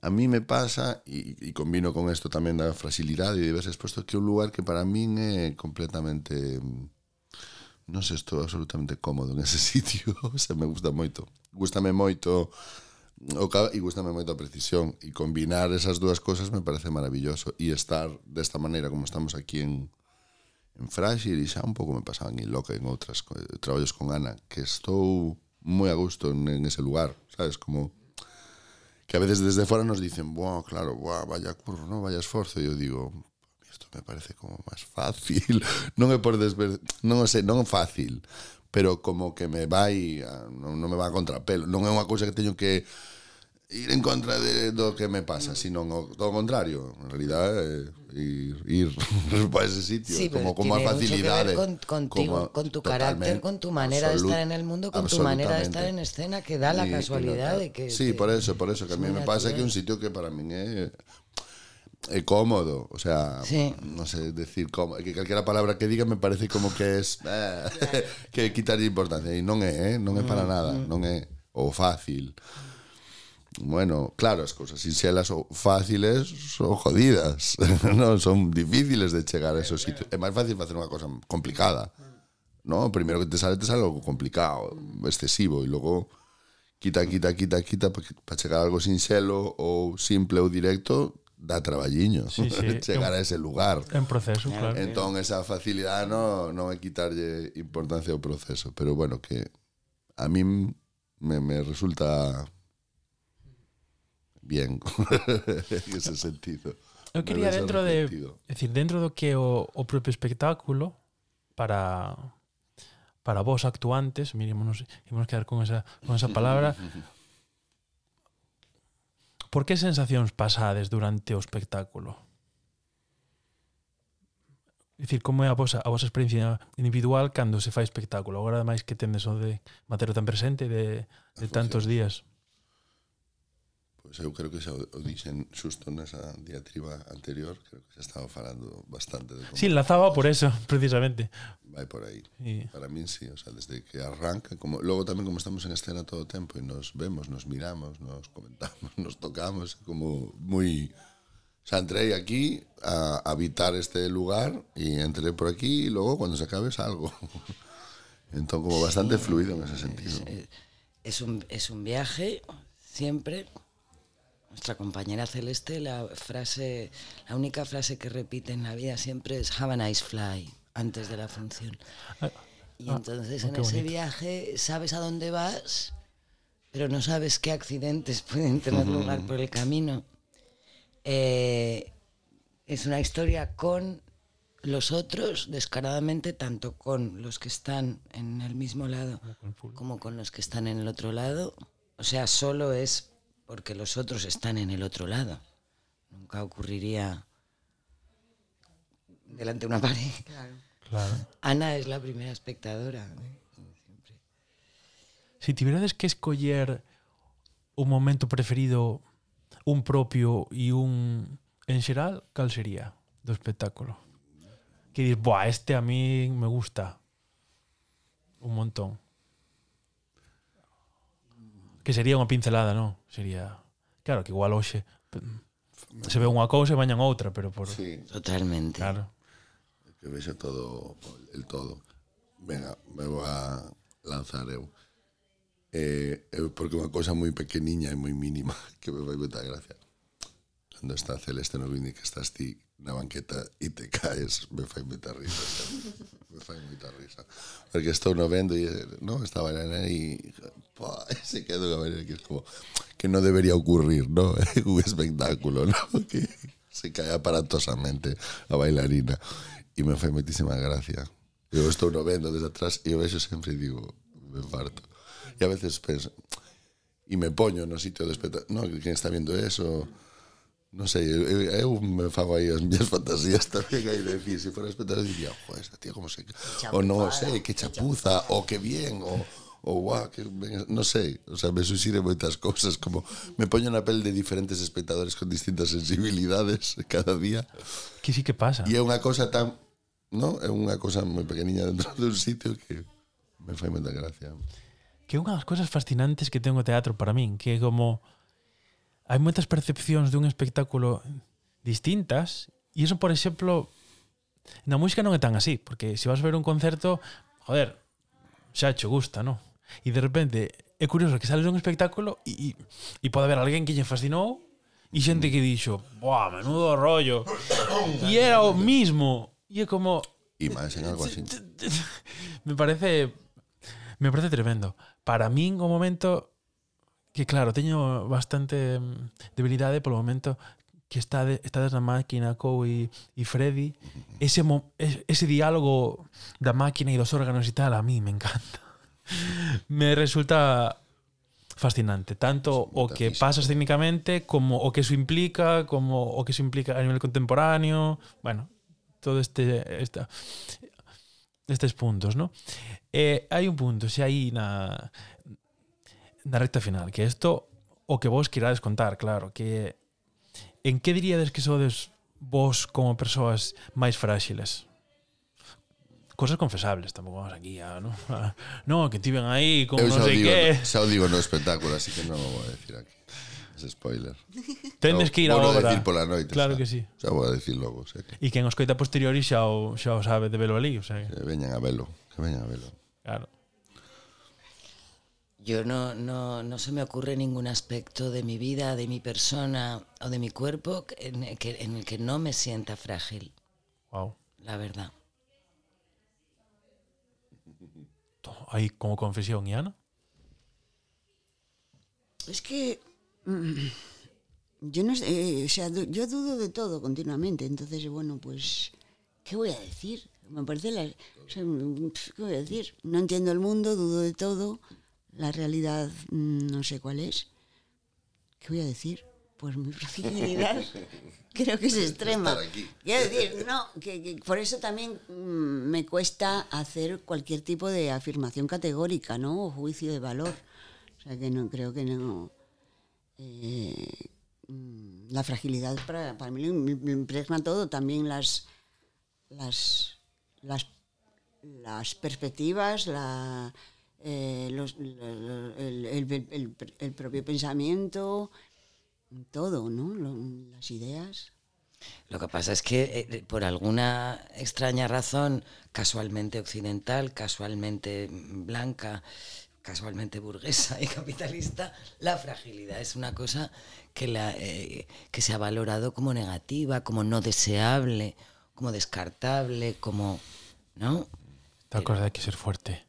Speaker 2: A mí me pasa, e, e combino con isto tamén da fragilidade e diversas exposto, que é un lugar que para min é completamente non sei, estou absolutamente cómodo en ese (laughs) sitio, o sea, me gusta moito. Gústame moito o e gustame moito a precisión e combinar esas dúas cousas me parece maravilloso e estar desta maneira como estamos aquí en en Frágil e xa un pouco me pasaban en Loca en outras traballos con Ana que estou moi a gusto en ese lugar, sabes, como que a veces desde fora nos dicen, "Buah, claro, buah, vaya curro, no, vaya esforzo." E eu digo, isto me parece como máis fácil. (laughs) non é por desver... non sei, non fácil, pero como que me vai, a- non, non me va a contrapelo. Non é unha cousa que teño que ir en contra de, do que me pasa, sino todo o contrario. En realidad, é ir, ir (laughs) para ese sitio,
Speaker 4: Sí,
Speaker 2: como,
Speaker 4: pero
Speaker 2: como a
Speaker 4: tiene mucho que
Speaker 2: facilidade.
Speaker 4: ver con, contigo,
Speaker 2: como-
Speaker 4: con tu carácter, con tu manera de estar en el mundo, con tu manera de estar en escena que da la
Speaker 2: Y- y
Speaker 4: casualidad
Speaker 2: nota-
Speaker 4: de que...
Speaker 2: Sí,
Speaker 4: que-
Speaker 2: por eso, por eso, que a
Speaker 4: es
Speaker 2: mí me pasa que un sitio que para min é é cómodo, o sea,
Speaker 4: sí.
Speaker 2: non sei sé decir como, que calquera palabra que diga me parece como que es (laughs) eh, que quitar importancia e non é, eh, non é para mm, nada, mm. non é o fácil. Bueno, claro, as cousas sinxelas ou fáciles son jodidas, (laughs) non son difíciles de chegar a esos sitios. É máis fácil facer unha cosa complicada. No, primeiro que te sale, te sale algo complicado, excesivo e logo quita, quita, quita, quita para chegar a algo sinxelo ou simple ou directo, dá traballiño
Speaker 1: Sí, sí. (laughs)
Speaker 2: chegar a ese lugar.
Speaker 1: En proceso, claro.
Speaker 2: Entón esa facilidade non, non é quitarlle importancia ao proceso, pero bueno, que a mí me, me resulta bien (laughs) en ese sentido.
Speaker 1: Eu quería dentro de, é dicir, dentro do que é o, o propio espectáculo para para vos actuantes, nos imos quedar con esa con esa palabra. (laughs) Por que sensacións pasades durante o espectáculo? É dicir, como é a vosa, a vosa experiencia individual cando se fai espectáculo? Agora, máis que tendes o de materio tan presente de, de tantos días.
Speaker 2: Pois eu creo que xa o, o dixen xusto nesa diatriba anterior, creo que xa estaba falando bastante de como
Speaker 1: Sí, enlazaba por eso, precisamente.
Speaker 2: vai por aí.
Speaker 1: Y,
Speaker 2: Para min sí, o sea, desde que arranca, como logo tamén como estamos en escena todo o tempo e nos vemos, nos miramos, nos comentamos, (laughs) nos tocamos, como moi O sea, entré aquí a habitar este lugar y entré por aquí y luego cuando se acabe salgo. (laughs) Entonces, como bastante fluido en ese sentido.
Speaker 4: Es un, es un viaje siempre nuestra compañera Celeste, la frase, la única frase que repite en la vida siempre es Have a nice fly antes de la función.
Speaker 1: Ah,
Speaker 4: Y
Speaker 1: ah,
Speaker 4: entonces
Speaker 1: oh,
Speaker 4: en ese
Speaker 1: bonito.
Speaker 4: viaje sabes a dónde vas, pero no sabes qué accidentes (laughs) pueden tener lugar por el camino. Eh, es una historia con los otros, descaradamente, tanto con los que están en el mismo lado como con los que están en el otro lado. O sea, solo es porque los otros están en el otro lado. Nunca ocurriría delante de una pared.
Speaker 1: Claro.
Speaker 4: Ana es la primera espectadora.
Speaker 1: Si tivérades que escoller un momento preferido, un propio e un en xeral, cal sería do espectáculo? Que dis, buah, este a mí me gusta un montón. Que sería unha pincelada, non? Sería... Claro, que igual hoxe se ve unha cousa e bañan outra, pero por...
Speaker 2: Sí.
Speaker 4: Totalmente.
Speaker 1: Claro.
Speaker 2: Que vexe todo, el todo. Venga, me vou a lanzar eu. Eh, eu porque unha cousa moi pequeniña e moi mínima (laughs) que me vai moita gracia. Cando está Celeste no vini que estás ti na banqueta e te caes, me fai moita risa. Me fai moita risa. Porque estou no vendo e no, estaba en aí e e se quedo a ver que es como que no debería ocurrir, ¿no? (laughs) un espectáculo, ¿no? (laughs) Que se cae aparatosamente a bailarina e me fai moitísima gracia. Eu estou no vendo desde atrás e eu vexo sempre digo, me farto. E a veces penso, e me poño no sitio do espectáculo, no, quen está viendo eso, Non sei, eu, eu me fago aí as minhas (laughs) fantasías tamén aí de decir, se si foras diría, joder, esta tía como se... O non sei, que chapuza, o que bien, o O guau, que non sei, o sea, me suxire moitas cousas, como me poño na pel de diferentes espectadores con distintas sensibilidades (laughs) cada día.
Speaker 1: Que sí que pasa.
Speaker 2: E é unha cosa tan, no, é unha cosa moi pequeniña dentro (laughs) dun sitio que me fai moita gracia.
Speaker 1: Que é unha das cousas fascinantes que ten o teatro para min, que é como hai moitas percepcións dun espectáculo distintas e iso, por exemplo, na música non é tan así, porque se vas a ver un concerto, joder, xa che gusta, non? E de repente é curioso que sales dun espectáculo e, e, e pode haber alguén que lle fascinou e xente que dixo, buah, menudo rollo. (coughs) E era o mismo. E é como,
Speaker 2: E máis en algo así. (laughs)
Speaker 1: me parece me parece tremendo. Para min o momento que claro, teño bastante mm, debilidade polo momento que está de, estades na máquina Cou e, e Freddy, ese mo, ese diálogo da máquina e dos órganos e tal a mí me encanta. (laughs) me resulta fascinante, tanto o que pasas técnicamente como o que eso implica, como o que eso implica a nivel contemporáneo, bueno, todo este esta estes puntos, ¿no? Eh, hai un punto, se aí na na recta final, que isto o que vos quirades contar, claro, que en que diríades que sodes vos como persoas máis fráxiles? Cosas confesables, tampouco vamos aquí a, ¿no? (laughs) A, no, que tiven aí como
Speaker 2: Eu
Speaker 1: non sei
Speaker 2: digo,
Speaker 1: que.
Speaker 2: Xa o digo no espectáculo, así que non o vou decir aquí. Es spoiler. (laughs)
Speaker 1: Tendes que ir a obra.
Speaker 2: decir pola noite.
Speaker 1: Claro
Speaker 2: xa.
Speaker 1: que sí.
Speaker 2: Xa vou a decir logo. Xa que...
Speaker 1: E quen os coita posteriori xa o, xa o sabe de velo ali. O sea que...
Speaker 2: que veñan a velo. Que veñan a velo.
Speaker 1: Claro.
Speaker 4: Yo no, no, no se me ocurre ningún aspecto de mi vida, de mi persona o de mi cuerpo en el que, en el que no me sienta frágil,
Speaker 1: Wow.
Speaker 4: la verdad.
Speaker 1: Aí como confesión, Ana?
Speaker 3: Es que mm, yo no sé, eh, o sea, yo dudo de todo continuamente, entonces bueno, pues ¿qué voy a decir? Me parece la, o sea, mm, ¿qué voy a decir? No entiendo el mundo, dudo de todo, la realidad mm, no sé cuál es. ¿Qué voy a decir? Pues mi (laughs) fragilidad creo que es extrema. Quiero decir, no, que, que por eso también mm, me cuesta hacer cualquier tipo de afirmación categórica, ¿no? O juicio de valor. O sea que no creo que no. eh, mm, la fragilidad para, para mí me, me impregna todo, también las las las, las perspectivas, la, eh, los- el, el- el- el propio pensamiento, todo, ¿no? Lo- las ideas.
Speaker 4: Lo que pasa es que eh, por alguna extraña razón, casualmente occidental, casualmente blanca, casualmente burguesa y capitalista, la fragilidad es una cosa que, la, eh, que se ha valorado como negativa, como no deseable, como descartable, como... ¿No?
Speaker 1: Tal cosa hay que ser fuerte.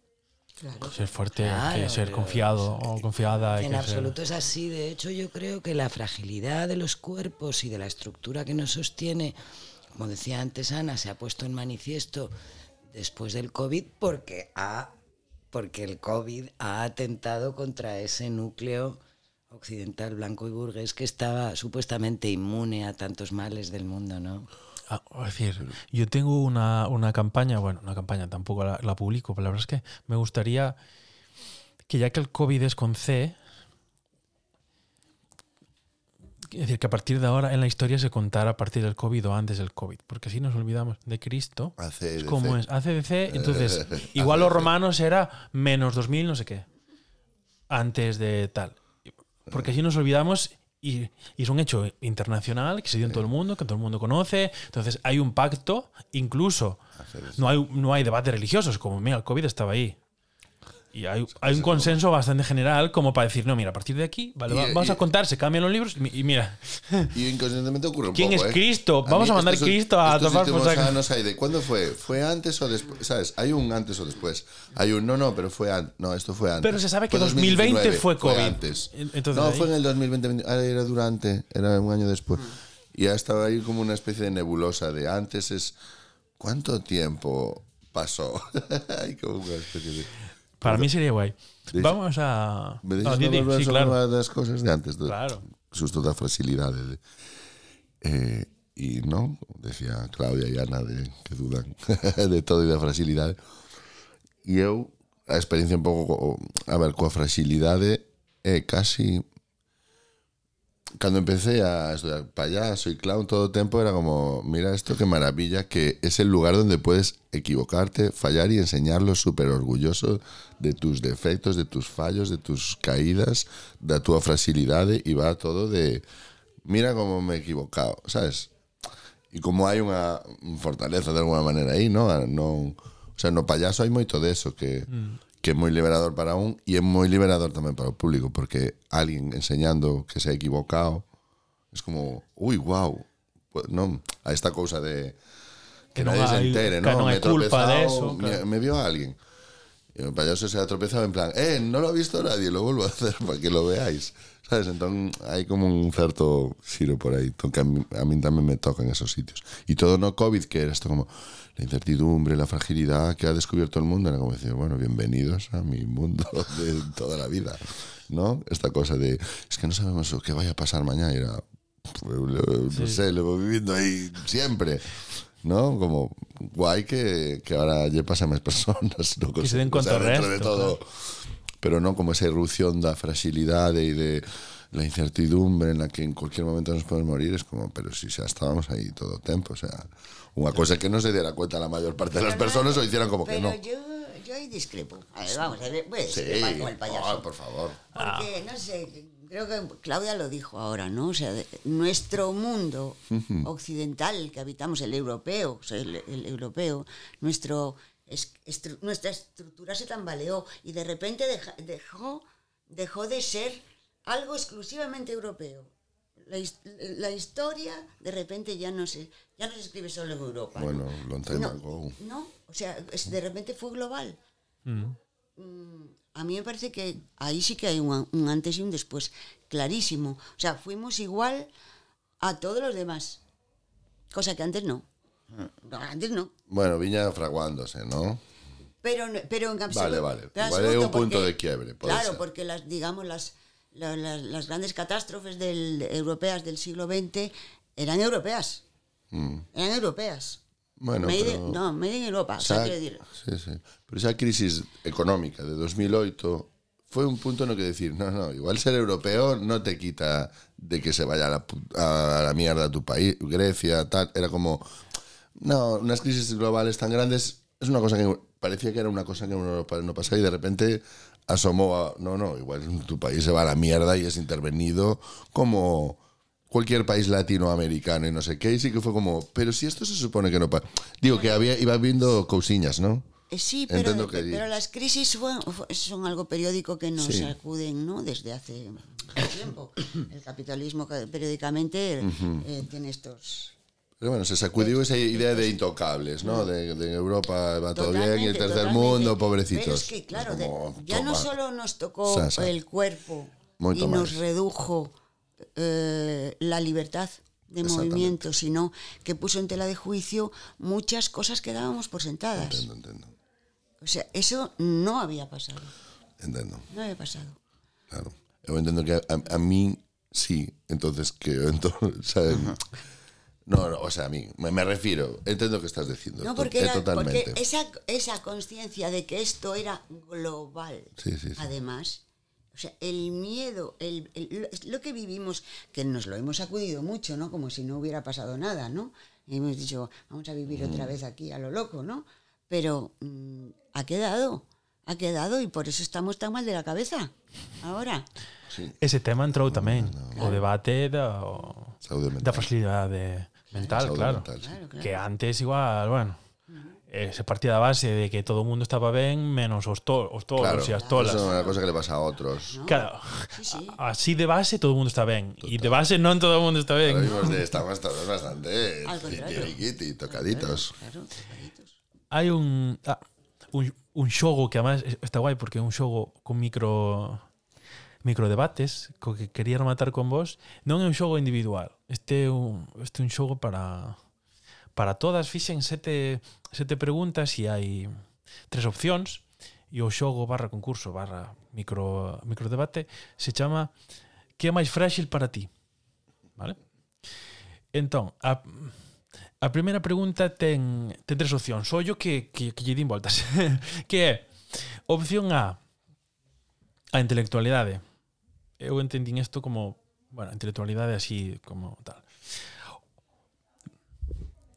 Speaker 3: Claro.
Speaker 1: Ser fuerte, hay
Speaker 4: Claro,
Speaker 1: que ser confiado o confiada.
Speaker 4: En absoluto
Speaker 1: ser...
Speaker 4: es así. De hecho, yo creo que la fragilidad de los cuerpos y de la estructura que nos sostiene, como decía antes Ana, se ha puesto en manifiesto después del COVID porque, ha, porque el COVID ha atentado contra ese núcleo occidental blanco y burgués que estaba supuestamente inmune a tantos males del mundo, ¿no?
Speaker 1: Ah, es decir, yo tengo una, una campaña, bueno, una campaña tampoco la, la publico, pero la verdad es que me gustaría que ya que el COVID es con C, es decir, que a partir de ahora en la historia se contara a partir del COVID o antes del COVID, porque así nos olvidamos de Cristo.
Speaker 2: ACDC.
Speaker 1: ¿Cómo es? ACDC, (laughs) entonces, igual los romanos era menos 2000, no sé qué, antes de tal. Porque así nos olvidamos y, y es un hecho internacional que se dio en todo el mundo, que todo el mundo conoce. Entonces hay un pacto, incluso no hay, no hay debates religiosos, como mira, el COVID estaba ahí. Y hay, hay un consenso bastante general como para decir, no, mira, a partir de aquí, vale,
Speaker 2: Y-
Speaker 1: va- vamos
Speaker 2: y-
Speaker 1: a contar, se cambian los libros y, y mira, (laughs)
Speaker 2: Y inconscientemente ocurre un
Speaker 1: ¿Quién
Speaker 2: poco,
Speaker 1: es
Speaker 2: ¿eh?
Speaker 1: Cristo? Vamos
Speaker 2: mí
Speaker 1: a mandar
Speaker 2: estos-
Speaker 1: Cristo a tomar por saco.
Speaker 2: ¿Cuándo fue? ¿Fue antes o después? ¿Sabes? Hay un antes o después. Hay un no, no, pero fue antes. No, esto fue antes.
Speaker 1: Pero se sabe que
Speaker 2: Fue
Speaker 1: 2020 fue COVID.
Speaker 2: antes.
Speaker 1: Entonces,
Speaker 2: no,
Speaker 1: ahí-
Speaker 2: fue en el 2020. ah, Era durante. Era un año después. Y ha estado ahí como una especie de nebulosa de antes es. ¿Cuánto tiempo pasó? (laughs) hay como una especie de.
Speaker 1: Para mí sería
Speaker 2: guai.
Speaker 1: Vamos a...
Speaker 2: Me
Speaker 1: deixas
Speaker 2: no,
Speaker 1: di, di, sí, claro.
Speaker 2: unha das cosas de antes. De,
Speaker 1: claro.
Speaker 2: Susto da facilidade. De, eh, e non, decía Claudia e Ana de, que dudan (laughs) de todo e da fragilidade. E eu, a experiencia un pouco... A ver, coa fragilidade é casi cando empecé a estudiar payaso y clown todo el tiempo era como, mira esto qué maravilla, que es el lugar donde puedes equivocarte, fallar y enseñarlo súper orgulloso de tus defectos, de tus fallos, de tus caídas, de tu fragilidad y va todo de, mira cómo me he equivocado, ¿sabes? E como hai unha fortaleza de alguna maneira aí, non? non o sea, no payaso hai moito de eso que, que é moi liberador para un e é moi liberador tamén para o público porque alguén enseñando que se ha equivocado es como, ui, wow pues, non, a esta cousa de que,
Speaker 1: Que non
Speaker 2: nadie se entere,
Speaker 1: que hai
Speaker 2: Me he
Speaker 1: culpa de eso,
Speaker 2: me,
Speaker 1: claro.
Speaker 2: me vio alguén y el payaso se ha tropezado en plan, eh, no lo ha visto nadie, lo vuelvo a hacer para que lo veáis. ¿Sabes? Entonces hay como un cierto giro por ahí, que a mí, a mí también me toca en esos sitios. Y todo no COVID, que era esto como la incertidumbre, la fragilidad que ha descubierto el mundo, era como decir, bueno, bienvenidos a mi mundo (laughs) de toda la vida, ¿no? Esta cosa de, es que no sabemos que vaya a pasar mañana, era, pues, no sé, lo voy viviendo ahí siempre. ¿No? Como guay que, que ahora ya pasan más personas. ¿no?
Speaker 1: Que se den
Speaker 2: O sea,
Speaker 1: cuenta
Speaker 2: dentro de
Speaker 1: resto,
Speaker 2: todo, pero no como esa irrupción da fragilidad y de la incertidumbre en la que en cualquier momento nos podemos morir es como, pero si ya estábamos ahí todo el tiempo, o sea, una cosa que no se diera cuenta la mayor parte de las personas o hicieran como que
Speaker 3: pero
Speaker 2: no.
Speaker 3: yo, yo ahí discrepo. A ver, vamos a ver, voy a
Speaker 2: Sí,
Speaker 3: con el payaso.
Speaker 2: ah, por favor.
Speaker 3: Porque, no sé, creo que Claudia lo dijo ahora, ¿no? O sea, de- nuestro mundo occidental que habitamos, el europeo, o sea, el, el europeo, nuestro, es- estru- nuestra estructura se tambaleó y de repente deja- dejó, dejó de ser algo exclusivamente europeo. La, his- la historia de repente ya no se ya no se escribe solo en Europa. ¿no?
Speaker 2: Bueno, long time
Speaker 3: no,
Speaker 2: ago.
Speaker 3: no, o sea, es- de repente fue global. Mm, a mí me parece que ahí sí que hay un, un antes y un después, clarísimo. O sea, fuimos igual a todos los demás, cosa que antes no. No, Antes no.
Speaker 2: Bueno, viña fraguándose, ¿no?
Speaker 3: Pero, no- pero en absoluto.
Speaker 2: vale. Igual hay un punto
Speaker 3: porque-
Speaker 2: de quiebre,
Speaker 3: Claro,
Speaker 2: ser.
Speaker 3: porque las, digamos, las, la- la- las grandes catástrofes del, europeas del siglo XX eran europeas. Eran europeas.
Speaker 2: Bueno,
Speaker 3: Made
Speaker 2: pero-
Speaker 3: in- no, made in Europa. o sea, quiero decir,
Speaker 2: sí, sí. Pero esa crisis económica de 2008 fue un punto en el que decir, no, no, igual ser europeo no te quita de que se vaya a la, a la mierda tu país, Grecia, tal. Era como, no, unas crisis globales tan grandes es una cosa que parecía que era una cosa que en Europa no pasaba y de repente asomó a, no, no, igual tu país se va a la mierda y es intervenido como cualquier país latinoamericano y no sé qué, y sí que fue como, pero si esto se supone que no pasa. Digo que había, iba viendo cousiñas, ¿no?
Speaker 3: Eh, Sí, pero,
Speaker 2: que
Speaker 3: las crisis fue- fue- son algo periódico que nos
Speaker 2: Sí.
Speaker 3: sacuden ¿no? desde hace tiempo. El capitalismo periódicamente eh, tiene estos...
Speaker 2: Pero bueno, se sacudió esa idea de intocables, ¿no? De, de Europa va todo bien y el tercer mundo, pobrecitos.
Speaker 3: Pero es que, claro,
Speaker 2: Como,
Speaker 3: ya no solo nos tocó el cuerpo y nos redujo eh, la libertad de movimiento, sino que puso en tela de juicio muchas cosas que dábamos por sentadas.
Speaker 2: Entendo, entendo.
Speaker 3: O sea, eso no había pasado.
Speaker 2: Entendo.
Speaker 3: No había pasado.
Speaker 2: Claro. Eu entendo que a, a, mí sí, entonces que entonces, (laughs) no, no, o sea, a mí me, me refiero, entiendo que estás diciendo.
Speaker 3: No, porque,
Speaker 2: eh,
Speaker 3: era,
Speaker 2: totalmente.
Speaker 3: porque esa, esa conciencia de que esto era global,
Speaker 2: Sí, sí, sí.
Speaker 3: además, o sea, el miedo, el, el- lo- es lo que vivimos, que nos lo hemos sacudido mucho, ¿no? Como si no hubiera pasado nada, ¿no? Y hemos dicho, vamos a vivir
Speaker 2: Mm.
Speaker 3: otra vez aquí a lo loco, ¿no? Pero mm, ha quedado, ha quedado y por eso estamos tan mal de la cabeza ahora.
Speaker 1: Ese tema entrou tamén. O debate da, o, da facilidade mental, claro.
Speaker 2: mental, sí.
Speaker 3: Claro, claro.
Speaker 1: Que antes igual, bueno, se partía da base de que todo o mundo estaba ben menos os, to os tolos
Speaker 2: Claro,
Speaker 1: e as tolas.
Speaker 2: eso es una cosa que le pasa a otros.
Speaker 3: ¿no?
Speaker 1: Claro,
Speaker 3: Sí, sí.
Speaker 1: así de base todo o mundo está ben. E de base non todo o mundo está
Speaker 2: Ahora
Speaker 1: ben. (laughs)
Speaker 2: mismo de- estamos todos bastante
Speaker 3: Al contrario.
Speaker 2: tiriquiti, tocaditos.
Speaker 3: Claro, tocaditos.
Speaker 1: Hai un, ah, un un xogo que además está guai porque é un xogo con micro microdebates co que quería rematar con vos non é un xogo individual este é un, este é un xogo para para todas fixen sete, sete preguntas e hai tres opcións e o xogo barra concurso barra micro, microdebate se chama Que é máis frágil para ti? Vale? Entón, a, a primeira pregunta ten, ten tres opcións. Ollo que, que, que lle din voltas. (laughs) que é, opción A, a intelectualidade. Eu entendín isto como, bueno, intelectualidade así como tal.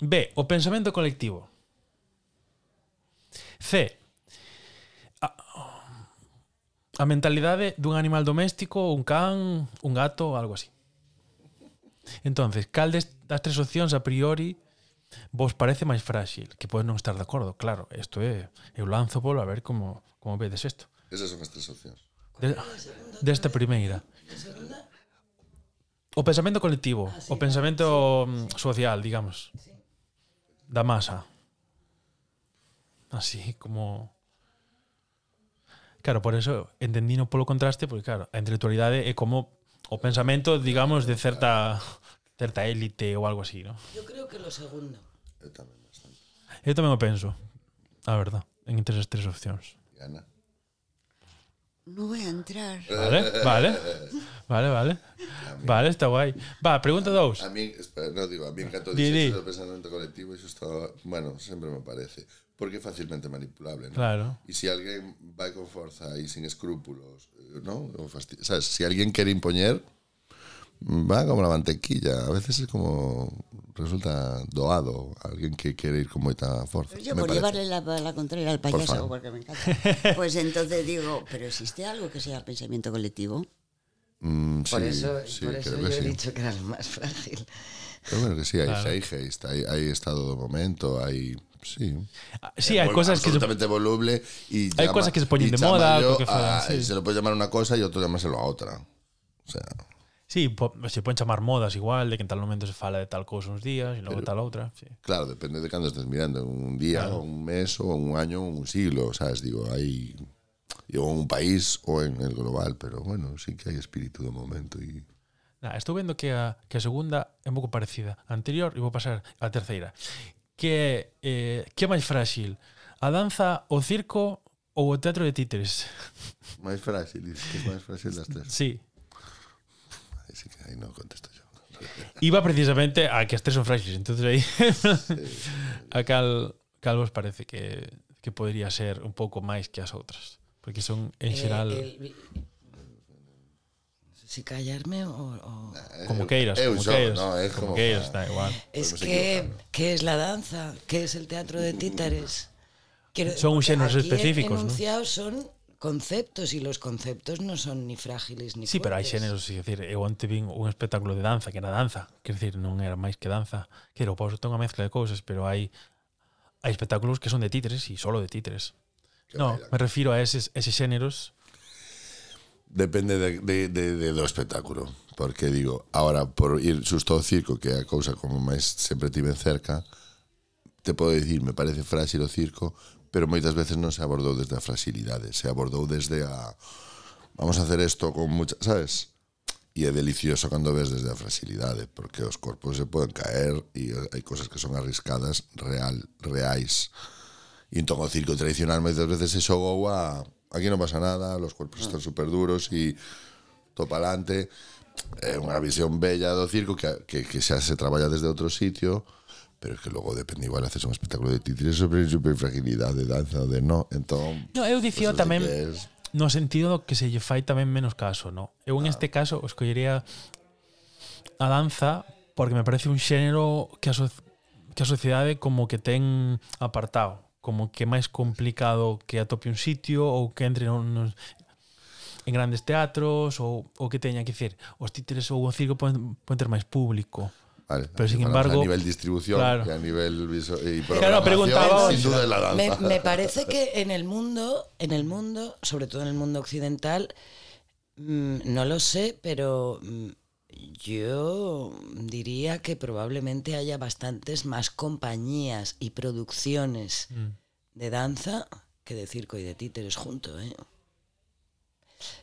Speaker 1: B. O pensamento colectivo. C. A, a mentalidade dun animal doméstico, un can, un gato, algo así. Entonces, cal das tres opcións a priori vos parece máis frágil? Que podes non estar de acordo, claro. Isto é, eu lanzo polo a ver como, como vedes isto.
Speaker 2: Esas son as tres opcións.
Speaker 1: De, desta primeira. O pensamento colectivo, ah, sí, o pensamento sí, sí. social, digamos. Sí da masa. Así como... Claro, por eso entendino polo contraste, porque claro, a intelectualidade é como o pensamento, digamos, de certa certa élite ou algo así, ¿no?
Speaker 4: Yo creo que lo segundo.
Speaker 2: Eu tamén bastante.
Speaker 1: Eu tamén o penso, a verdad, en entre as tres opcións.
Speaker 2: Ana.
Speaker 3: No voy a entrar.
Speaker 1: Vale, vale. Vale, vale. Vale, está guai. Va, pregunta dous.
Speaker 2: A mí, espera, no digo, a mí encanto
Speaker 1: Di, di.
Speaker 2: dices eso do pensamento colectivo, eso está, bueno, sempre me parece, porque é facilmente manipulable, ¿no?
Speaker 1: Claro.
Speaker 2: Y si alguien va con fuerza y sin escrúpulos, ¿no? O fasti- ¿Sabes? Si alguien quiere imponer, va como la mantequilla. A veces es como resulta doado alguien que quiere ir con mucha fuerza.
Speaker 3: Yo por
Speaker 2: parece.
Speaker 3: llevarle la, la contraria al payaso, porque me encanta. (laughs) Pues entonces digo, ¿pero existe algo que sea pensamiento colectivo?
Speaker 2: Mm,
Speaker 4: Por
Speaker 2: sí,
Speaker 4: eso,
Speaker 2: sí,
Speaker 4: por eso yo
Speaker 2: que
Speaker 4: he
Speaker 2: sí.
Speaker 4: dicho que era lo más frágil.
Speaker 2: Pero bueno, que sí, hay
Speaker 1: Claro.
Speaker 2: hay, hay estado de momento, hay... Sí.
Speaker 1: Ah, Sí,
Speaker 2: Vol-
Speaker 1: cosas que se,
Speaker 2: absolutamente voluble y
Speaker 1: Hay cosas que se ponen
Speaker 2: y
Speaker 1: de moda, fa-
Speaker 2: a-
Speaker 1: sí.
Speaker 2: se lo puede llamar una cosa y otro llamárselo a otra. O sea,
Speaker 1: Sí, po, se poden chamar modas igual, de que en tal momento se fala de tal cousa uns días e logo Pero, tal outra. Sí.
Speaker 2: Claro, depende de cando estés mirando, un día,
Speaker 1: claro.
Speaker 2: un mes, ou un año, o un siglo, sabes, digo, hai ou un país ou en el global, pero bueno, sí que hai espírito do momento e
Speaker 1: Nah, estou vendo que a, que a segunda é un pouco parecida a anterior e vou pasar á terceira. Que eh, que é máis frágil? A danza, o circo ou o teatro de títeres?
Speaker 2: Máis frágil, que máis frágil das tres.
Speaker 1: Sí,
Speaker 2: Así que aí non contesto yo.
Speaker 1: Iba precisamente a que as tres son frágiles, entonces aí (laughs) a cal, cal vos parece que, que podría ser un pouco máis que as outras, porque son en
Speaker 4: eh,
Speaker 1: xeral...
Speaker 4: Eh, el, si callarme o, o...
Speaker 1: Ah, como queiras,
Speaker 2: eu,
Speaker 1: como
Speaker 2: yo,
Speaker 1: queiras,
Speaker 2: no, es
Speaker 1: como,
Speaker 2: como
Speaker 1: queiras, da igual.
Speaker 4: Es que qué es la danza, qué es el teatro de títares. Quiero,
Speaker 1: son
Speaker 4: un
Speaker 1: xéneros específicos, ¿no?
Speaker 4: Enunciados son conceptos e los conceptos non son ni frágiles ni
Speaker 1: Sí, fuertes. pero hai xéneros, é dicir, eu onte vin un espectáculo de danza que era danza, quer dicir, non era máis que danza, que era o pausa unha mezcla de cousas, pero hai hai espectáculos que son de títeres e solo de títeres.
Speaker 2: Que
Speaker 1: no,
Speaker 2: bailan.
Speaker 1: me refiro a eses, eses xéneros
Speaker 2: Depende de, de, de, de do espectáculo Porque digo, ahora por ir susto ao circo Que é a cousa como máis sempre tiven cerca Te podo dicir, me parece frágil o circo pero moitas veces non se abordou desde a fragilidade, se abordou desde a vamos a hacer esto con mucha, sabes? E é delicioso cando ves desde a fragilidade, porque os corpos se poden caer e hai cosas que son arriscadas real, reais. E entón o circo tradicional moitas veces se xogou a aquí non pasa nada, los cuerpos están super duros e topa alante. É unha visión bella do circo que, que, que xa se traballa desde outro sitio, pero es que logo depende igual haces un espectáculo de títeres sobre superfragilidade, danza, de no, entón...
Speaker 1: No, eu dicía
Speaker 2: pues,
Speaker 1: tamén
Speaker 2: es...
Speaker 1: no sentido que se lle fai tamén menos caso, no? Eu en este caso escollería a danza porque me parece un xénero que a, so que a sociedade como que ten apartado como que máis complicado que atope un sitio ou que entre nos, en grandes teatros ou o que teña que decir os títeres ou o circo poden, poden ter máis público.
Speaker 2: Vale,
Speaker 1: Pero, sin embargo,
Speaker 2: a nivel distribución
Speaker 1: claro.
Speaker 2: y a nivel y
Speaker 1: Claro, preguntaba-
Speaker 2: sin duda la danza
Speaker 4: Me, me parece que en el mundo, en el mundo, sobre todo en el mundo occidental, mm, no lo sé, pero mm, yo diría que probablemente haya bastantes más compañías y producciones de danza que de circo y de títeres junto, ¿eh?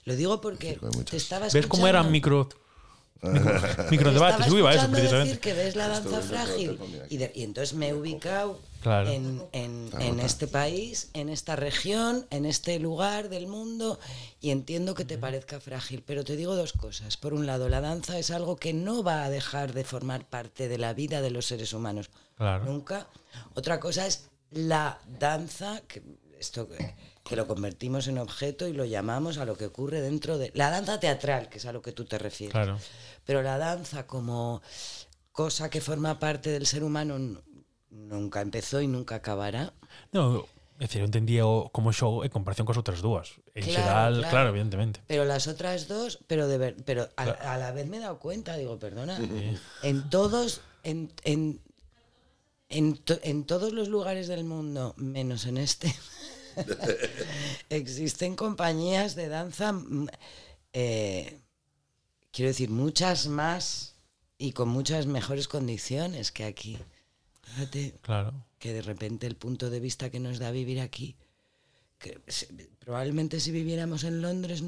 Speaker 4: Lo digo porque te estaba
Speaker 1: Ves como eran
Speaker 4: escuchando-
Speaker 1: micro micro, (laughs) (laughs) micro
Speaker 4: te
Speaker 1: debates,
Speaker 4: estaba
Speaker 1: eu iba a eso
Speaker 4: escuchando decir
Speaker 1: precisamente.
Speaker 4: que ves la danza frágil y, de- y entonces me he ubicado
Speaker 1: Claro.
Speaker 4: en, en- en este país, en esta región, en este lugar del mundo y entiendo que te parezca frágil, pero te digo dos cosas. Por un lado, la danza es algo que no va a dejar de formar parte de la vida de los seres humanos.
Speaker 1: Claro.
Speaker 4: Nunca. Otra cosa es la danza, que esto que, que lo convertimos en objeto y lo llamamos a lo que ocurre dentro de la danza teatral, que es a lo que tú te refieres.
Speaker 1: Claro.
Speaker 4: Pero la danza como cosa que forma parte del ser humano nunca empezó y nunca acabará.
Speaker 1: No, é dicir, eu entendía o, como show en comparación cos outras dúas. En
Speaker 4: Claro,
Speaker 1: xeral,
Speaker 4: claro.
Speaker 1: claro, evidentemente.
Speaker 4: Pero las otras dos, pero de ver, pero a, a la vez me he dado cuenta, digo, perdona, en todos, en, en, en, to- en todos los lugares del mundo, menos en este, (laughs) existen compañías de danza, mm, eh, quiero decir, muchas más y con muchas mejores condiciones que aquí. Fíjate
Speaker 1: Claro.
Speaker 4: que de repente el punto de vista que nos da vivir aquí, que se- probablemente si viviéramos en Londres,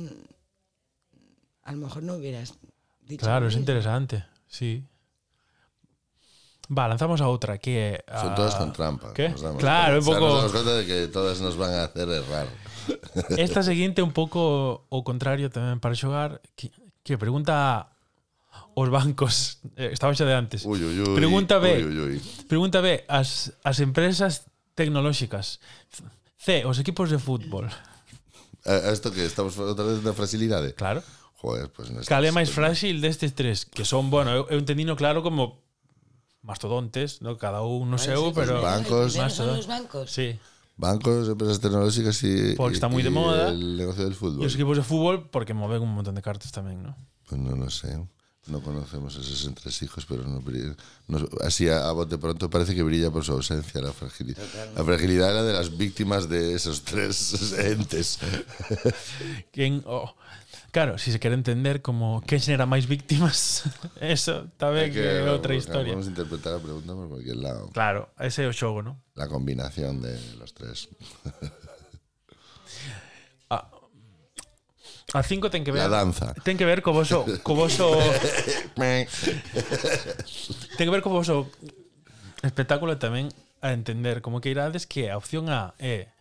Speaker 4: a lo mejor no hubieras dicho.
Speaker 1: Claro, es interesante, sí. Va, lanzamos a outra que é... A...
Speaker 2: Son todas con trampa.
Speaker 1: ¿Qué?
Speaker 2: Nos damos
Speaker 1: claro, un pouco...
Speaker 2: Nos damos cuenta de que todas nos van a hacer errar. (laughs)
Speaker 1: Esta seguinte un pouco o contrario tamén para xogar, que, que pregunta os bancos, eh, estaba xa de antes.
Speaker 2: Uy, uy, uy,
Speaker 1: pregunta B,
Speaker 2: Uy, uy.
Speaker 1: pregunta B, as, as empresas tecnolóxicas. C, os equipos de fútbol.
Speaker 2: A Isto que estamos outra vez da fragilidade?
Speaker 1: Claro.
Speaker 2: Joder, pues
Speaker 1: Cal é máis frágil destes tres, que son, bueno, eu, eu entendino claro como mastodontes, ¿no? cada un no
Speaker 4: Vale,
Speaker 1: seu,
Speaker 4: sí, pues
Speaker 1: pero...
Speaker 2: bancos-
Speaker 4: son los bancos.
Speaker 1: Sí.
Speaker 2: bancos, empresas tecnológicas y,
Speaker 1: Porque está muy de
Speaker 2: y
Speaker 1: moda.
Speaker 2: el negocio del fútbol.
Speaker 1: E os equipos de fútbol porque moven un montón de cartas tamén, ¿no?
Speaker 2: Pues no, no sé. No conocemos esos entresijos, pero no, brilla- no- así a, a bote pronto parece que brilla por su ausencia la fragilidad. La fragilidad era de las víctimas de esos tres entes.
Speaker 1: Quen, oh, claro, si se quere entender como quen xenera máis víctimas, (laughs) eso tamén que, é outra historia.
Speaker 2: Vamos a interpretar la pregunta por cualquier lado.
Speaker 1: Claro, ese é o xogo, ¿no?
Speaker 2: La combinación de los tres.
Speaker 1: A, a cinco ten que ver
Speaker 2: La danza.
Speaker 1: Ten que ver co voso co voso (laughs) ten que ver co voso espectáculo tamén a entender como que irades que a opción A é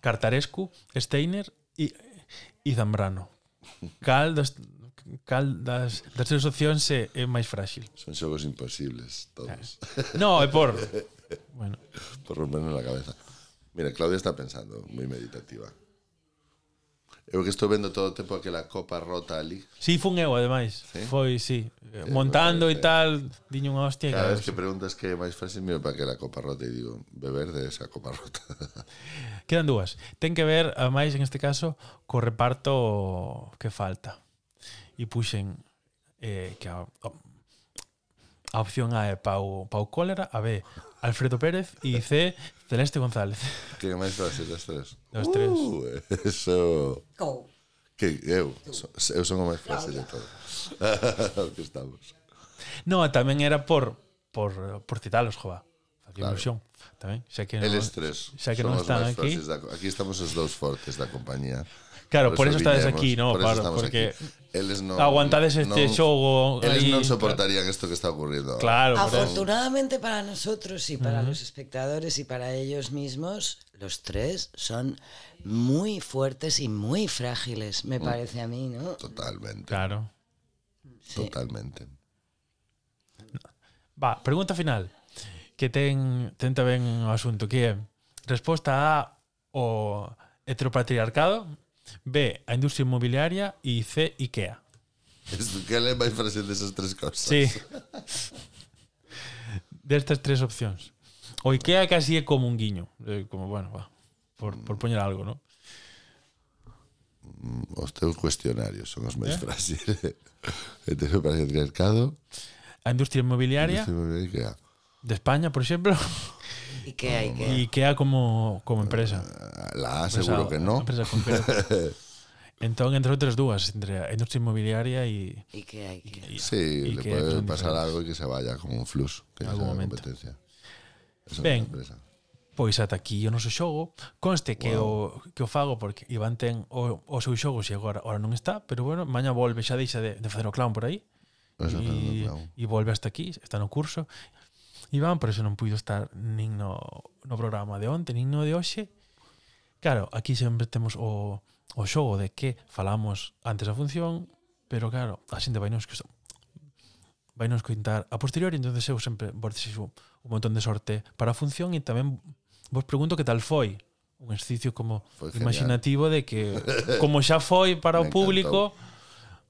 Speaker 1: Cartarescu, Steiner e e Zambrano. Cal das cal das, das tres opcións é, é máis frágil?
Speaker 2: Son xogos imposibles, todos. Ah.
Speaker 1: No, é por... (laughs) bueno.
Speaker 2: Por romper na cabeza. Mira, Claudia está pensando, moi meditativa. Eu que estou vendo todo o tempo aquela copa rota ali.
Speaker 1: Si, sí, fun eu, ademais.
Speaker 2: Sí?
Speaker 1: Foi, si. Sí. Eh, Montando eh, e eh. tal, diño unha hostia.
Speaker 2: Cada vez que preguntas que é máis fácil, miro para aquela copa rota e digo, beber de esa copa rota. (laughs)
Speaker 1: Quedan dúas. Ten que ver, ademais, en este caso, co reparto que falta. E puxen eh, que a, a opción A é pau, pau cólera, a B, Alfredo Pérez y C, Celeste González.
Speaker 2: Que máis fácil as tres.
Speaker 1: Os tres.
Speaker 2: Uh, eso...
Speaker 3: Eh, como?
Speaker 2: Que eu, eu son o máis fácil de todo. (laughs) que estamos.
Speaker 1: No, tamén era por por, por citalos, jova. Facía
Speaker 2: claro.
Speaker 1: ilusión. Tamén, xa que
Speaker 2: Eles
Speaker 1: no,
Speaker 2: tres.
Speaker 1: Xa que non están aquí.
Speaker 2: Da, aquí estamos os dous fortes da compañía.
Speaker 1: Claro, por, eso
Speaker 2: viñemos,
Speaker 1: aquí, no,
Speaker 2: por
Speaker 1: Claro, porque
Speaker 2: aquí.
Speaker 1: Aguantades este
Speaker 2: Eles
Speaker 1: aí,
Speaker 2: non soportarían isto que está ocurriendo.
Speaker 1: Claro.
Speaker 4: Afortunadamente para nosotros y para los espectadores y para ellos mismos, los tres son muy fuertes y muy frágiles, me parece a mí, ¿no?
Speaker 2: Totalmente.
Speaker 1: Claro.
Speaker 4: Sí.
Speaker 2: Totalmente.
Speaker 1: Va, pregunta final. Que ten tenta ben o asunto que é resposta A o heteropatriarcado, B, a industria inmobiliaria e C, IKEA.
Speaker 2: Que é máis frase desas tres cosas.
Speaker 1: Sí. Destas tres opcións. O IKEA casi é como un guiño. Como, bueno, va. Por, por poñer algo, non?
Speaker 2: Mm, os teus cuestionarios son os máis
Speaker 1: eh?
Speaker 2: frases. Entendo para parece mercado.
Speaker 1: A industria inmobiliaria. A industria inmobiliaria. De España, por exemplo. (laughs)
Speaker 4: Ikea,
Speaker 1: Ikea. Ikea como, como empresa.
Speaker 2: La A seguro
Speaker 1: empresa,
Speaker 2: que no.
Speaker 1: Empresa concreta. (laughs) entón, entre outras dúas, entre a industria inmobiliaria e...
Speaker 4: Ikea, Ikea.
Speaker 1: Ikea.
Speaker 2: Sí,
Speaker 1: Ikea,
Speaker 2: le
Speaker 1: pode
Speaker 2: pasar
Speaker 1: diferentes.
Speaker 2: algo que se vaya como un flux, que
Speaker 1: en algún momento.
Speaker 2: competencia. Esa
Speaker 1: ben,
Speaker 2: empresa.
Speaker 1: pois ata aquí o noso xogo. Conste que wow. o que o fago porque Iván ten o, o seu xogo se agora, agora non está, pero bueno, maña volve, xa deixa de, de facer o clown por aí. E, e volve hasta aquí, está no curso Iván, por eso non puido estar nin no, no programa de onte, nin no de hoxe. Claro, aquí sempre temos o, o xogo de que falamos antes da función, pero claro, a xente vai nos vai nos cointar a posteriori, entonces eu sempre vos desexo un montón de sorte para a función e tamén vos pregunto que tal foi un exercicio como
Speaker 2: foi
Speaker 1: imaginativo de que (laughs) como xa foi para
Speaker 2: Me o
Speaker 1: público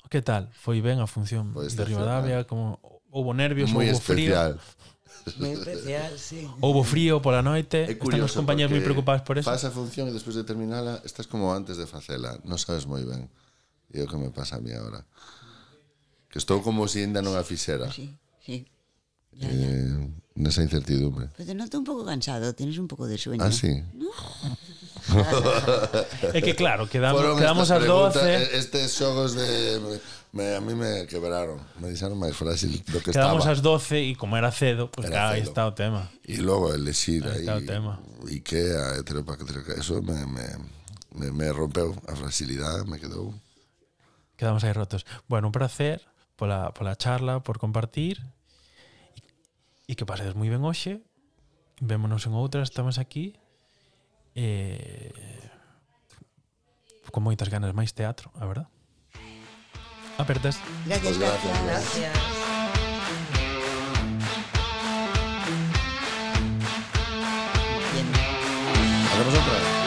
Speaker 1: que tal? Foi ben a función
Speaker 2: foi
Speaker 1: de Rivadavia, como houbo nervios,
Speaker 2: Muy
Speaker 1: houbo
Speaker 2: especial.
Speaker 4: frío. Moi especial, sí.
Speaker 1: Houbo frío pola noite,
Speaker 2: é curioso, están
Speaker 1: os compañeros moi preocupados por eso.
Speaker 2: Faz a función e despois de terminala estás como antes de facela, non sabes moi ben. E o que me pasa a mí agora. Que estou como se si ainda non a fixera.
Speaker 3: Sí, sí.
Speaker 2: Ya, eh, ya. Eh, nesa incertidumbre.
Speaker 3: Pero te noto un pouco cansado, tienes un pouco de sueño.
Speaker 2: Ah, sí. ¿No? (laughs)
Speaker 1: é que claro, quedamos,
Speaker 2: Foron
Speaker 1: quedamos
Speaker 2: as
Speaker 1: 12.
Speaker 2: Estes xogos de me, a mí me quebraron, me dixeron máis frágil do que
Speaker 1: Quedamos
Speaker 2: estaba.
Speaker 1: Quedamos as 12 e como era cedo, pues
Speaker 2: era
Speaker 1: claro,
Speaker 2: cedo.
Speaker 1: aí está o tema.
Speaker 2: E logo elexir
Speaker 1: aí,
Speaker 2: aí
Speaker 1: está o tema.
Speaker 2: Ikea, trepa, trepa, eso me, me, me, me rompeu a fragilidade, me quedou.
Speaker 1: Quedamos aí rotos. Bueno, un placer pola, pola charla, por compartir. E que pasedes moi ben hoxe. Vémonos en outras, estamos aquí. Eh, con moitas ganas máis teatro, a verdad. Apertas.
Speaker 3: Gracias,
Speaker 2: Pues gracias.
Speaker 3: gracias.
Speaker 4: Gracias.
Speaker 3: Bien.
Speaker 2: Hacemos outra.